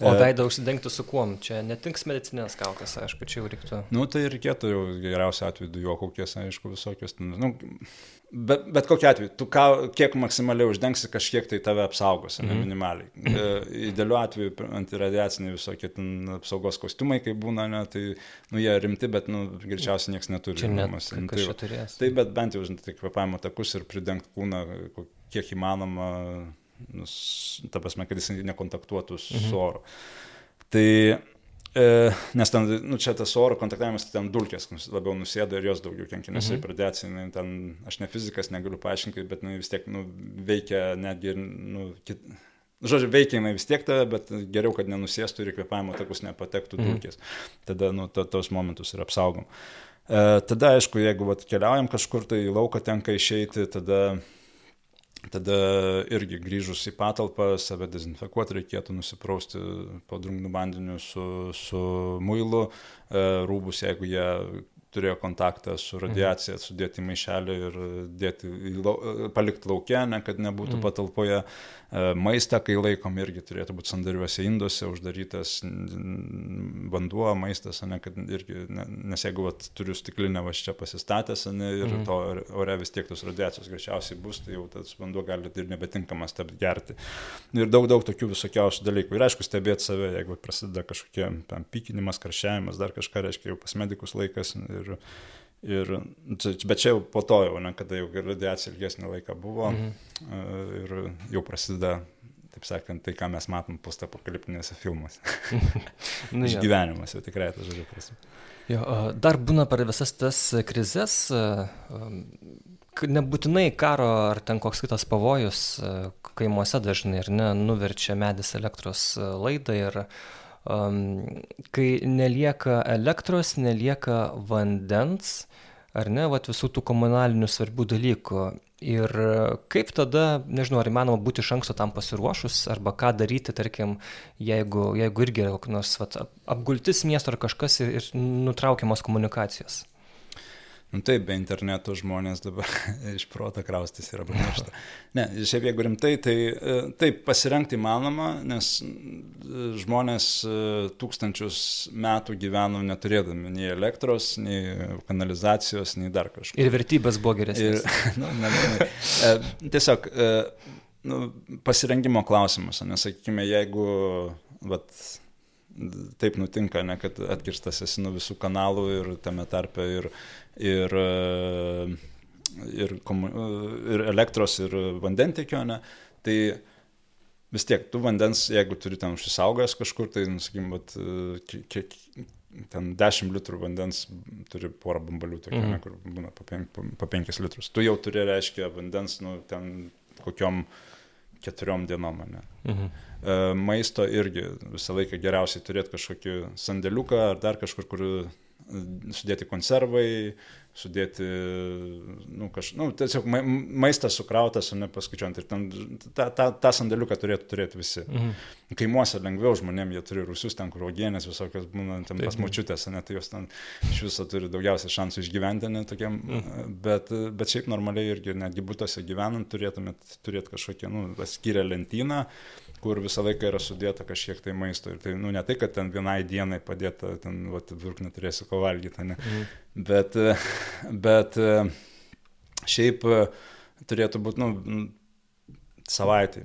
O e, veidą užsidengti su kuom? Čia netinks medicinės kaukės, aišku, čia jau reiktų. Nu, tai reikėtų jau geriausiu atveju dujokaukės, aišku, visokios. Nu, bet, bet kokia atveju, tu ką, kiek maksimaliai uždengsi, kažkiek tai tave apsaugos, mm -hmm. ne minimaliai. E, idealiu atveju antiradiaciniai visokie apsaugos kostiumai, kai būna, ne, tai nu, jie rimti, bet nu, greičiausiai niekas neturi. Čia net, namuose. Nu, tai, turės. tai bet bent jau, žinai, tai kvepavimo takus ir pridengti kūną, kiek įmanoma nus, ta prasme, kad jis nekontaktuotų su mhm. oru. Tai, e, nes ten, nu, čia tas oro kontaktavimas, tai ten dulkės labiau nusėda ir jos daugiau kenkia, nes mhm. radiacija, ten, aš ne fizikas, negaliu paaiškinti, bet nu, vis tiek nu, veikia netgi, nu, kit, Žodžiu, veikia jinai vis tiek tave, bet geriau, kad nenusėstų ir kvepavimo takus nepatektų mhm. dulkės. Tada, nu, to, tos momentus ir apsaugom. E, tada, aišku, jeigu vat, keliaujam kažkur tai į lauką tenka išeiti, tada Tada irgi grįžus į patalpą save dezinfekuoti reikėtų nusiprausti po drungnu vandeniu su, su muilu, e, rūbus, jeigu jie turėjo kontaktą su radiacija, sudėti į maišelį ir dėti, palikti laukia, ne, kad nebūtų mm. patalpoje. E, maistą, kai laikom, irgi turėtų būti sandariuose induose, uždarytas vanduo, maistas, ne, kad irgi, ne, nes jeigu vat, turiu stiklinę va čia pasistatęs ne, ir mm. to ore vis tiek tos radiacijos greičiausiai bus, tai jau tas vanduo gali ir nebetinkamas tapti gerti. Ir daug, daug tokių visokiausių dalykų. Ir aišku, stebėti save, jeigu prasideda kažkokie tam pykinimas, karščiavimas, dar kažką reiškia jau pas medikus laikas. Ir, Ir, bet čia jau po to jau, ne, kada jau radiacija ilgesnį laiką buvo mhm. ir jau prasideda, taip sakant, tai, ką mes matom postapokaliptinėse filmuose. nu, Išgyvenimas jau tikrai tas žodžiu prasme. Jo, dar būna per visas tas krizes, nebūtinai karo ar ten koks kitas pavojus, kaimuose dažnai ir ne, nuverčia medis elektros laidą ir um, kai nelieka elektros, nelieka vandens, ar ne, vat, visų tų komunalinių svarbių dalykų. Ir kaip tada, nežinau, ar įmanoma būti iš anksto tam pasiruošus, arba ką daryti, tarkim, jeigu, jeigu irgi yra kokios apgultis miesto ar kažkas ir, ir nutraukiamos komunikacijos. Nu taip, be interneto žmonės dabar iš proto kraustis yra pamiršta. Ne, šiaip jeigu rimtai, tai e, taip, pasirengti įmanoma, nes e, žmonės e, tūkstančius metų gyveno neturėdami nei elektros, nei kanalizacijos, nei dar kažko. Ir vertybės buvo geresnės. Ir, nu, ne, ne, tiesiog nu, pasirengimo klausimas, nesakykime, jeigu vat, taip nutinka, ne, kad atkirstas esi nuo visų kanalų ir tame tarpe ir, ir, ir, ir elektros, ir vandentikio, ne, tai vis tiek tu vandens, jeigu turi ten užsisaugęs kažkur, tai, nusakykim, vat, kiek, ten 10 litrų vandens turi porą bambalių, tokia, mm. ne, kur būna po 5, po, po 5 litrus. Tu jau turi, reiškia, vandens, nu, ten kokiom keturiom dienom, ne. Mhm. E, maisto irgi visą laiką geriausiai turėti kažkokį sandėliuką ar dar kažkur, kur sudėti konservai, sudėti, nu, kaž, nu, tiesiog ma maistas sukrautas, o ne paskaičiuojant. Ir ten tą, tą, tą sandėliuką turėtų turėti visi. Mhm. Kaimuose lengviau žmonėm, jie turi rusius ten, kur augienės visokios būna, ten pas mučiutės, ne, tai jos ten iš viso turi daugiausia šansų išgyventi, ne, tokiam, mhm. bet, bet šiaip normaliai irgi netgi būtose gyvenant turėtumėt turėti kažkokią, nu, skyrę lentyną kur visą laiką yra sudėta kažkiek tai maisto. Ir tai, nu, ne tai, kad ten vienai dienai padėta, ten, vat, virk neturėsi ko valgyti, ne. Mhm. Bet, bet šiaip turėtų būti, nu, savaitai,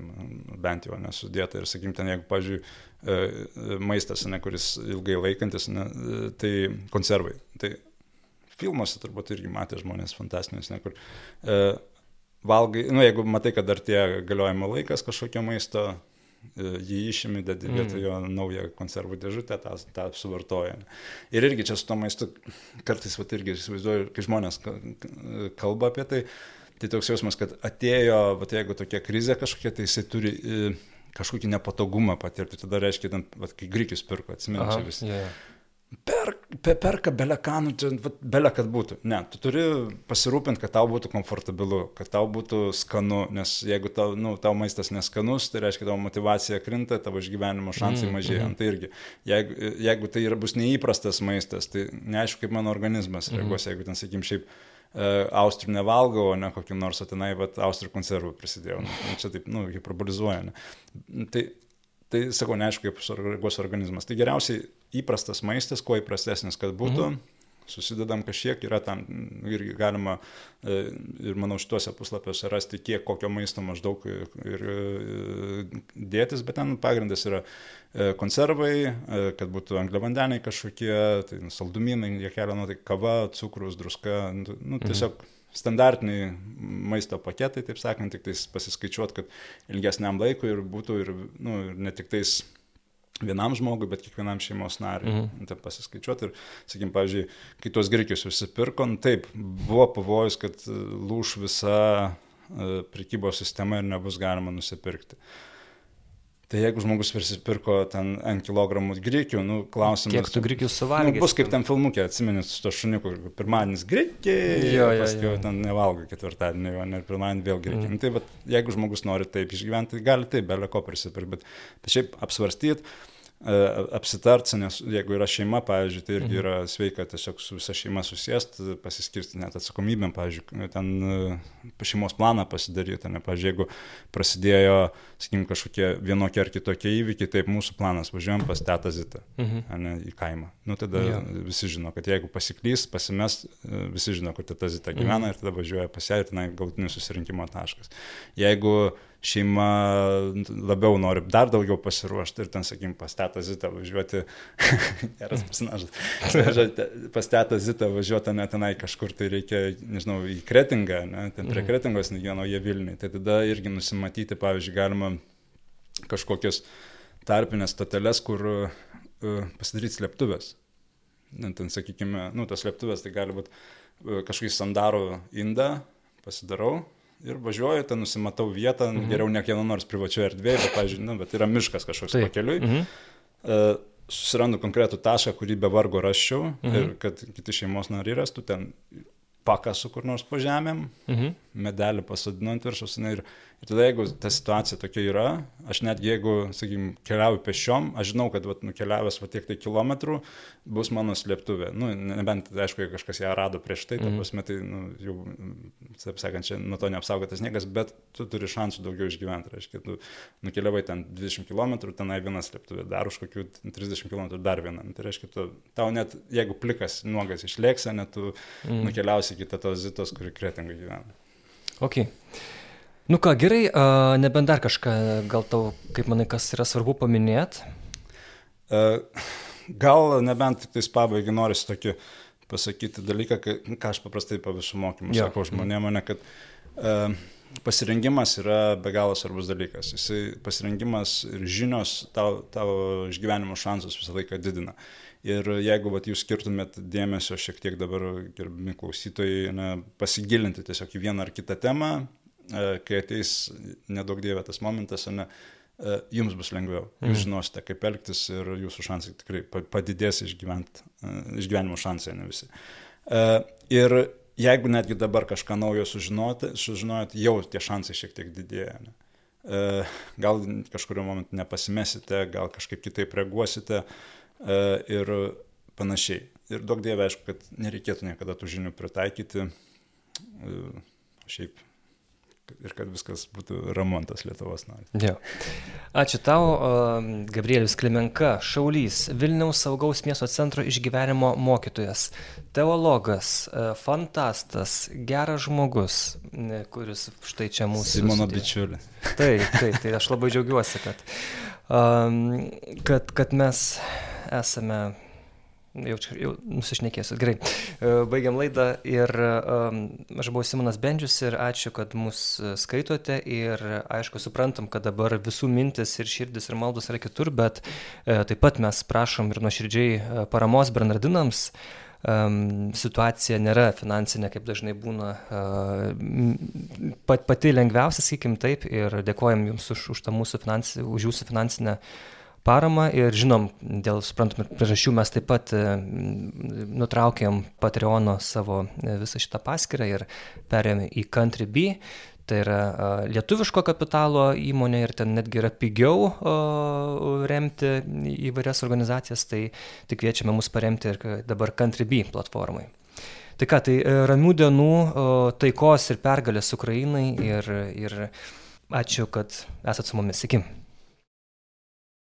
bent jau nesudėta. Ir, sakykim, ten, jeigu, pažiūrėjau, maistas, ne, kuris ilgai laikantis, ne, tai konservai. Tai filmuose turbūt irgi matė žmonės fantastinius, ne, kur e, valgai, nu, jeigu matai, kad dar tie galiojimo laikas kažkokio maisto, E, jį išimi, dedi mm. vietoj jo naują konservų dėžutę, tą, tą suvartoja. Ir irgi čia su to maistu, kartais, va, irgi įsivaizduoju, kai žmonės kalba apie tai, tai toks jausmas, kad atėjo, va, jeigu tokia krizė kažkokia, tai jisai turi e, kažkokį nepatogumą patirti, tada reiškia, ten, va, kai grikius pirko, atsimenate visi. Yeah per, per, perka belekanų, bele kad būtų. Ne, tu turi pasirūpinti, kad tau būtų komfortabilu, kad tau būtų skanu, nes jeigu tau, nu, tau maistas neskanus, tai reiškia, tavo motivacija krinta, tavo išgyvenimo šansai mm, mažėja. Mm. Tai irgi, jeigu, jeigu tai yra, bus neįprastas maistas, tai neaišku, kaip mano organizmas mhm. reaguos, mm. jeigu ten, sakykim, šiaip e, austrių nevalgau, o ne kokį nors, o tenai, bet austrių konservų prisidėjau. Nu, čia taip, nu, hiperbolizuoja. Ne. Tai Tai sakau, neaišku, kaip sureaguos organizmas. Tai geriausiai įprastas maistas, kuo įprastesnis, kad būtų. Mhm. Susidedam kažkiek, yra tam irgi galima e, ir manau šituose puslapiuose rasti, kiek kokio maisto maždaug ir e, dėtis, bet ten pagrindas yra e, konservai, kad būtų angliavandeniai kažkokie, tai saldumynai, jie kelia, nu, tai kava, cukrus, druska, nu, nu tiesiog mhm standartiniai maisto paketai, taip sakant, tik tais pasiskaičiuot, kad ilgesniam laikui ir būtų ir, nu, ir ne tik tais vienam žmogui, bet kiekvienam šeimos nariui. Mhm. Tai pasiskaičiuot ir, sakykim, pavyzdžiui, kai tuos grikius susipirko, nu, taip, buvo pavojus, kad lūš visa e, prekybos sistema ir nebus galima nusipirkti. Tai jeigu žmogus prisipirko ten ant kilogramų grikių, nu, klausimas. Kiek tu grikių suvalgai? Nu, bus kaip ten filmukė, atsimenit, su to šuniuku, pirmadienis grikiai, jo, jo, paskui jo. ten nevalgo ketvirtadienį, o ne pirmadienį vėl grikiai. Mm. Nu, tai bet, jeigu žmogus nori taip išgyventi, tai gali taip, belė ko prisipirkti, bet, bet šiaip apsvarstyti E, apsitart, nes jeigu yra šeima, pavyzdžiui, tai irgi mhm. yra sveika tiesiog su visa šeima susėst, pasiskirsti net atsakomybėm, pavyzdžiui, ten e, šeimos planą pasidaryti, ne, pavyzdžiui, jeigu prasidėjo, sakykim, kažkokie vienokie ar kitokie įvykiai, taip mūsų planas, važiuojam pas tetą Zitą, mhm. ne, į kaimą. Nu, tada ja. visi žino, kad jeigu pasiklys, pasimes, e, visi žino, kur teta Zita gyvena mhm. ir tada važiuoja pas ją ir tenai galutinis susirinkimo taškas. Jeigu šeima labiau nori dar daugiau pasiruošti ir ten, sakykim, pas tetą Zitą važiuoti, geras personažas, pas tetą Zitą važiuoti net tenai kažkur, tai reikia, nežinau, į Kretingą, ne, ten prie mhm. Kretingos negyveno jie Vilniui, tai tada irgi nusimatyti, pavyzdžiui, galima kažkokias tarpinės stoteles, kur uh, pasidaryti slėptuvės. Ten, sakykime, nu, tas slėptuvės tai gali būti uh, kažkokį sandarų indą, pasidarau, ir važiuoju, ten nusimatau vietą, mhm. geriau ne kieno nors privačioje erdvėje, bet, pavyzdžiui, nu, bet yra miškas kažkoks Taip. pakeliui. Mhm. Uh, susirandu konkretų tašką, kurį be vargo raščiau mhm. ir kad kiti šeimos nariai rastų ten pakasu kur nors po žemėm, mhm. Medelį pasodinu ant viršaus ir Ir tada, jeigu ta situacija tokia yra, aš netgi jeigu, sakykime, keliauju pešiom, aš žinau, kad vat, nukeliavęs va tiek tai kilometrų bus mano slėptuvė. Nu, nebent, aišku, jeigu kažkas ją rado prieš tai, mm. mhm. prasme, tai nu, jau, taip sakant, čia nuo to neapsaugotas niekas, bet tu turi šansų daugiau išgyventi. Reiškia, tu nukeliavai ten 20 km, tenai viena slėptuvė, dar už kokių 30 km dar viena. Tai reiškia, tu, tau net, jeigu plikas nuogas išlėksi, net tu mm. nukeliausi iki tos zitos, kuri kretingai gyvena. Okay. Nu ką, gerai, uh, nebent dar kažką, gal tau, kaip manai, kas yra svarbu paminėti? Uh, gal nebent tik tais pabaigai norisi tokį pasakyti dalyką, ką aš paprastai po visų mokymų ja. sakau žmonėm, mane, kad uh, pasirengimas yra be galo svarbus dalykas. Jisai pasirengimas ir žinios tavo, tavo išgyvenimo šansus visą laiką didina. Ir jeigu vat, jūs skirtumėt dėmesio šiek tiek dabar, gerbimi klausytojai, na, pasigilinti tiesiog į vieną ar kitą temą, E, kai ateis nedaug dievė tas momentas, ne, e, jums bus lengviau. Jūs mm. žinosite, kaip elgtis ir jūsų šansai tikrai padidės e, išgyvenimo šansai, ne visi. Ir jeigu netgi dabar kažką naujo sužinoti, sužinojot, jau tie šansai šiek tiek didėja. Ne? Gal kažkurio momentu nepasimesite, gal kažkaip kitaip reaguosite ir panašiai. Ir daug dievė, aišku, kad nereikėtų niekada tų žinių pritaikyti. Šiaip ir kad viskas būtų ramontas Lietuvos nori. Jo. Ačiū tau, Gabrielius Klimenka, Šaulys, Vilniaus saugaus miesto centro išgyvenimo mokytojas, teologas, e, fantastas, geras žmogus, kuris štai čia mūsų. Simono bičiulis. Taip, taip, tai aš labai džiaugiuosi, kad, kad, kad mes esame Jau, jau nusišnekėsiu. Gerai. E, baigiam laidą ir um, aš buvau Simonas Bendžius ir ačiū, kad mus skaitote ir aišku, suprantam, kad dabar visų mintis ir širdis ir maldos yra kitur, bet e, taip pat mes prašom ir nuoširdžiai e, paramos Bernardinams. Um, situacija nėra finansinė, kaip dažnai būna, uh, pat, pati lengviausia, sakykim taip, ir dėkojam Jums už, už, mūsų finansi, už Jūsų finansinę paramą ir žinom, dėl suprantamų priežasčių mes taip pat nutraukėm Patreono savo e, visą šitą paskirtą ir perėmėm į Country.b. Tai yra lietuviško kapitalo įmonė ir ten netgi yra pigiau remti įvairias organizacijas, tai tik kviečiame mus paremti ir dabar Country.b platformai. Tai ką, tai e, ramių dienų, taikos ir pergalės Ukrainai ir, ir ačiū, kad esat su mumis. Iki.